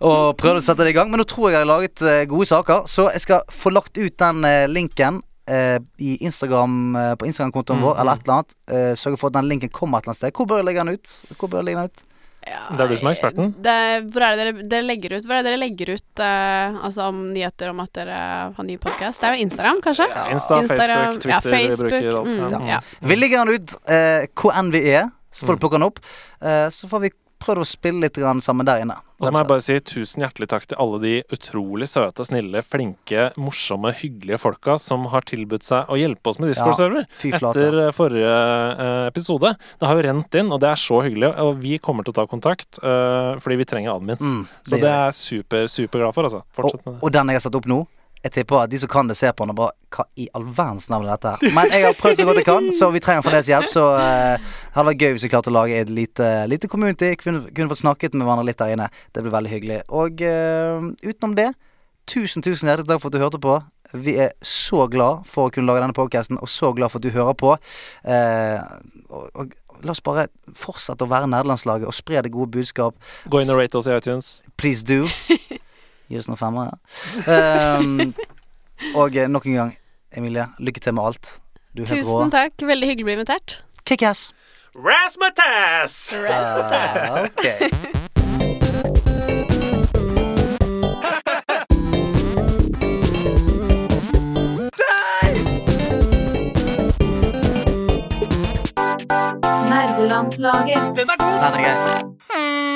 og prøvde å sette det i gang. Men nå tror jeg jeg har laget eh, gode saker, så jeg skal få lagt ut den eh, linken eh, i Instagram, eh, på Instagram-kontoen vår, eller et eller annet. Eh, sørge for at den linken kommer et eller annet sted. Hvor bør jeg legge den ut? Hvor bør jeg legge den ut? Ja, Det er du som er eksperten. Det, hvor er det dere, dere legger ut Hvor er det dere legger ut eh, Altså om nyheter om at dere har ny podkast? Det er jo Instagram, kanskje? Insta, Instagram, Facebook, Twitter, ja, Facebook, bruker alt. mm, ja. ja. Vi legger den ut eh, hvor enn vi er, så får du Mm. plukke den opp. Eh, så får vi prøve å spille litt sammen der inne. Og så må jeg bare si tusen hjertelig takk til alle de utrolig søte, snille, flinke, morsomme, hyggelige folka som har tilbudt seg å hjelpe oss med Discord-server ja, etter eh, forrige eh, episode. Det har jo rent inn, og det er så hyggelig. Og vi kommer til å ta kontakt eh, fordi vi trenger admins. Mm, så det er jeg super, superglad for, altså. Fortsett og, med det. og den jeg har satt opp nå Jeg tipper at de som kan det, ser på den og bare Hva i all verdens navn er dette her? Men jeg har prøvd så godt jeg kan, så vi trenger fremdeles hjelp. Så uh, det hadde vært gøy hvis vi klarte å lage et lite, lite community. Kunne, kunne fått snakket med hverandre litt der inne. Det blir veldig hyggelig. Og uh, utenom det, tusen, tusen hjertelig takk for at du hørte på. Vi er så glad for å kunne lage denne podcasten, og så glad for at du hører på. Uh, og, og La oss bare fortsette å være nederlandslaget og spre det gode budskap. Gå inn og rate oss i iTunes. Please do. Gi oss noen femmere. Um, og eh, nok en gang, Emilie, lykke til med alt. Du er helt rå. Tusen takk. Veldig hyggelig å bli invitert. Kickass! Rasmatas! Uh, okay. Nerdelandslaget. Den er god! Den er grei.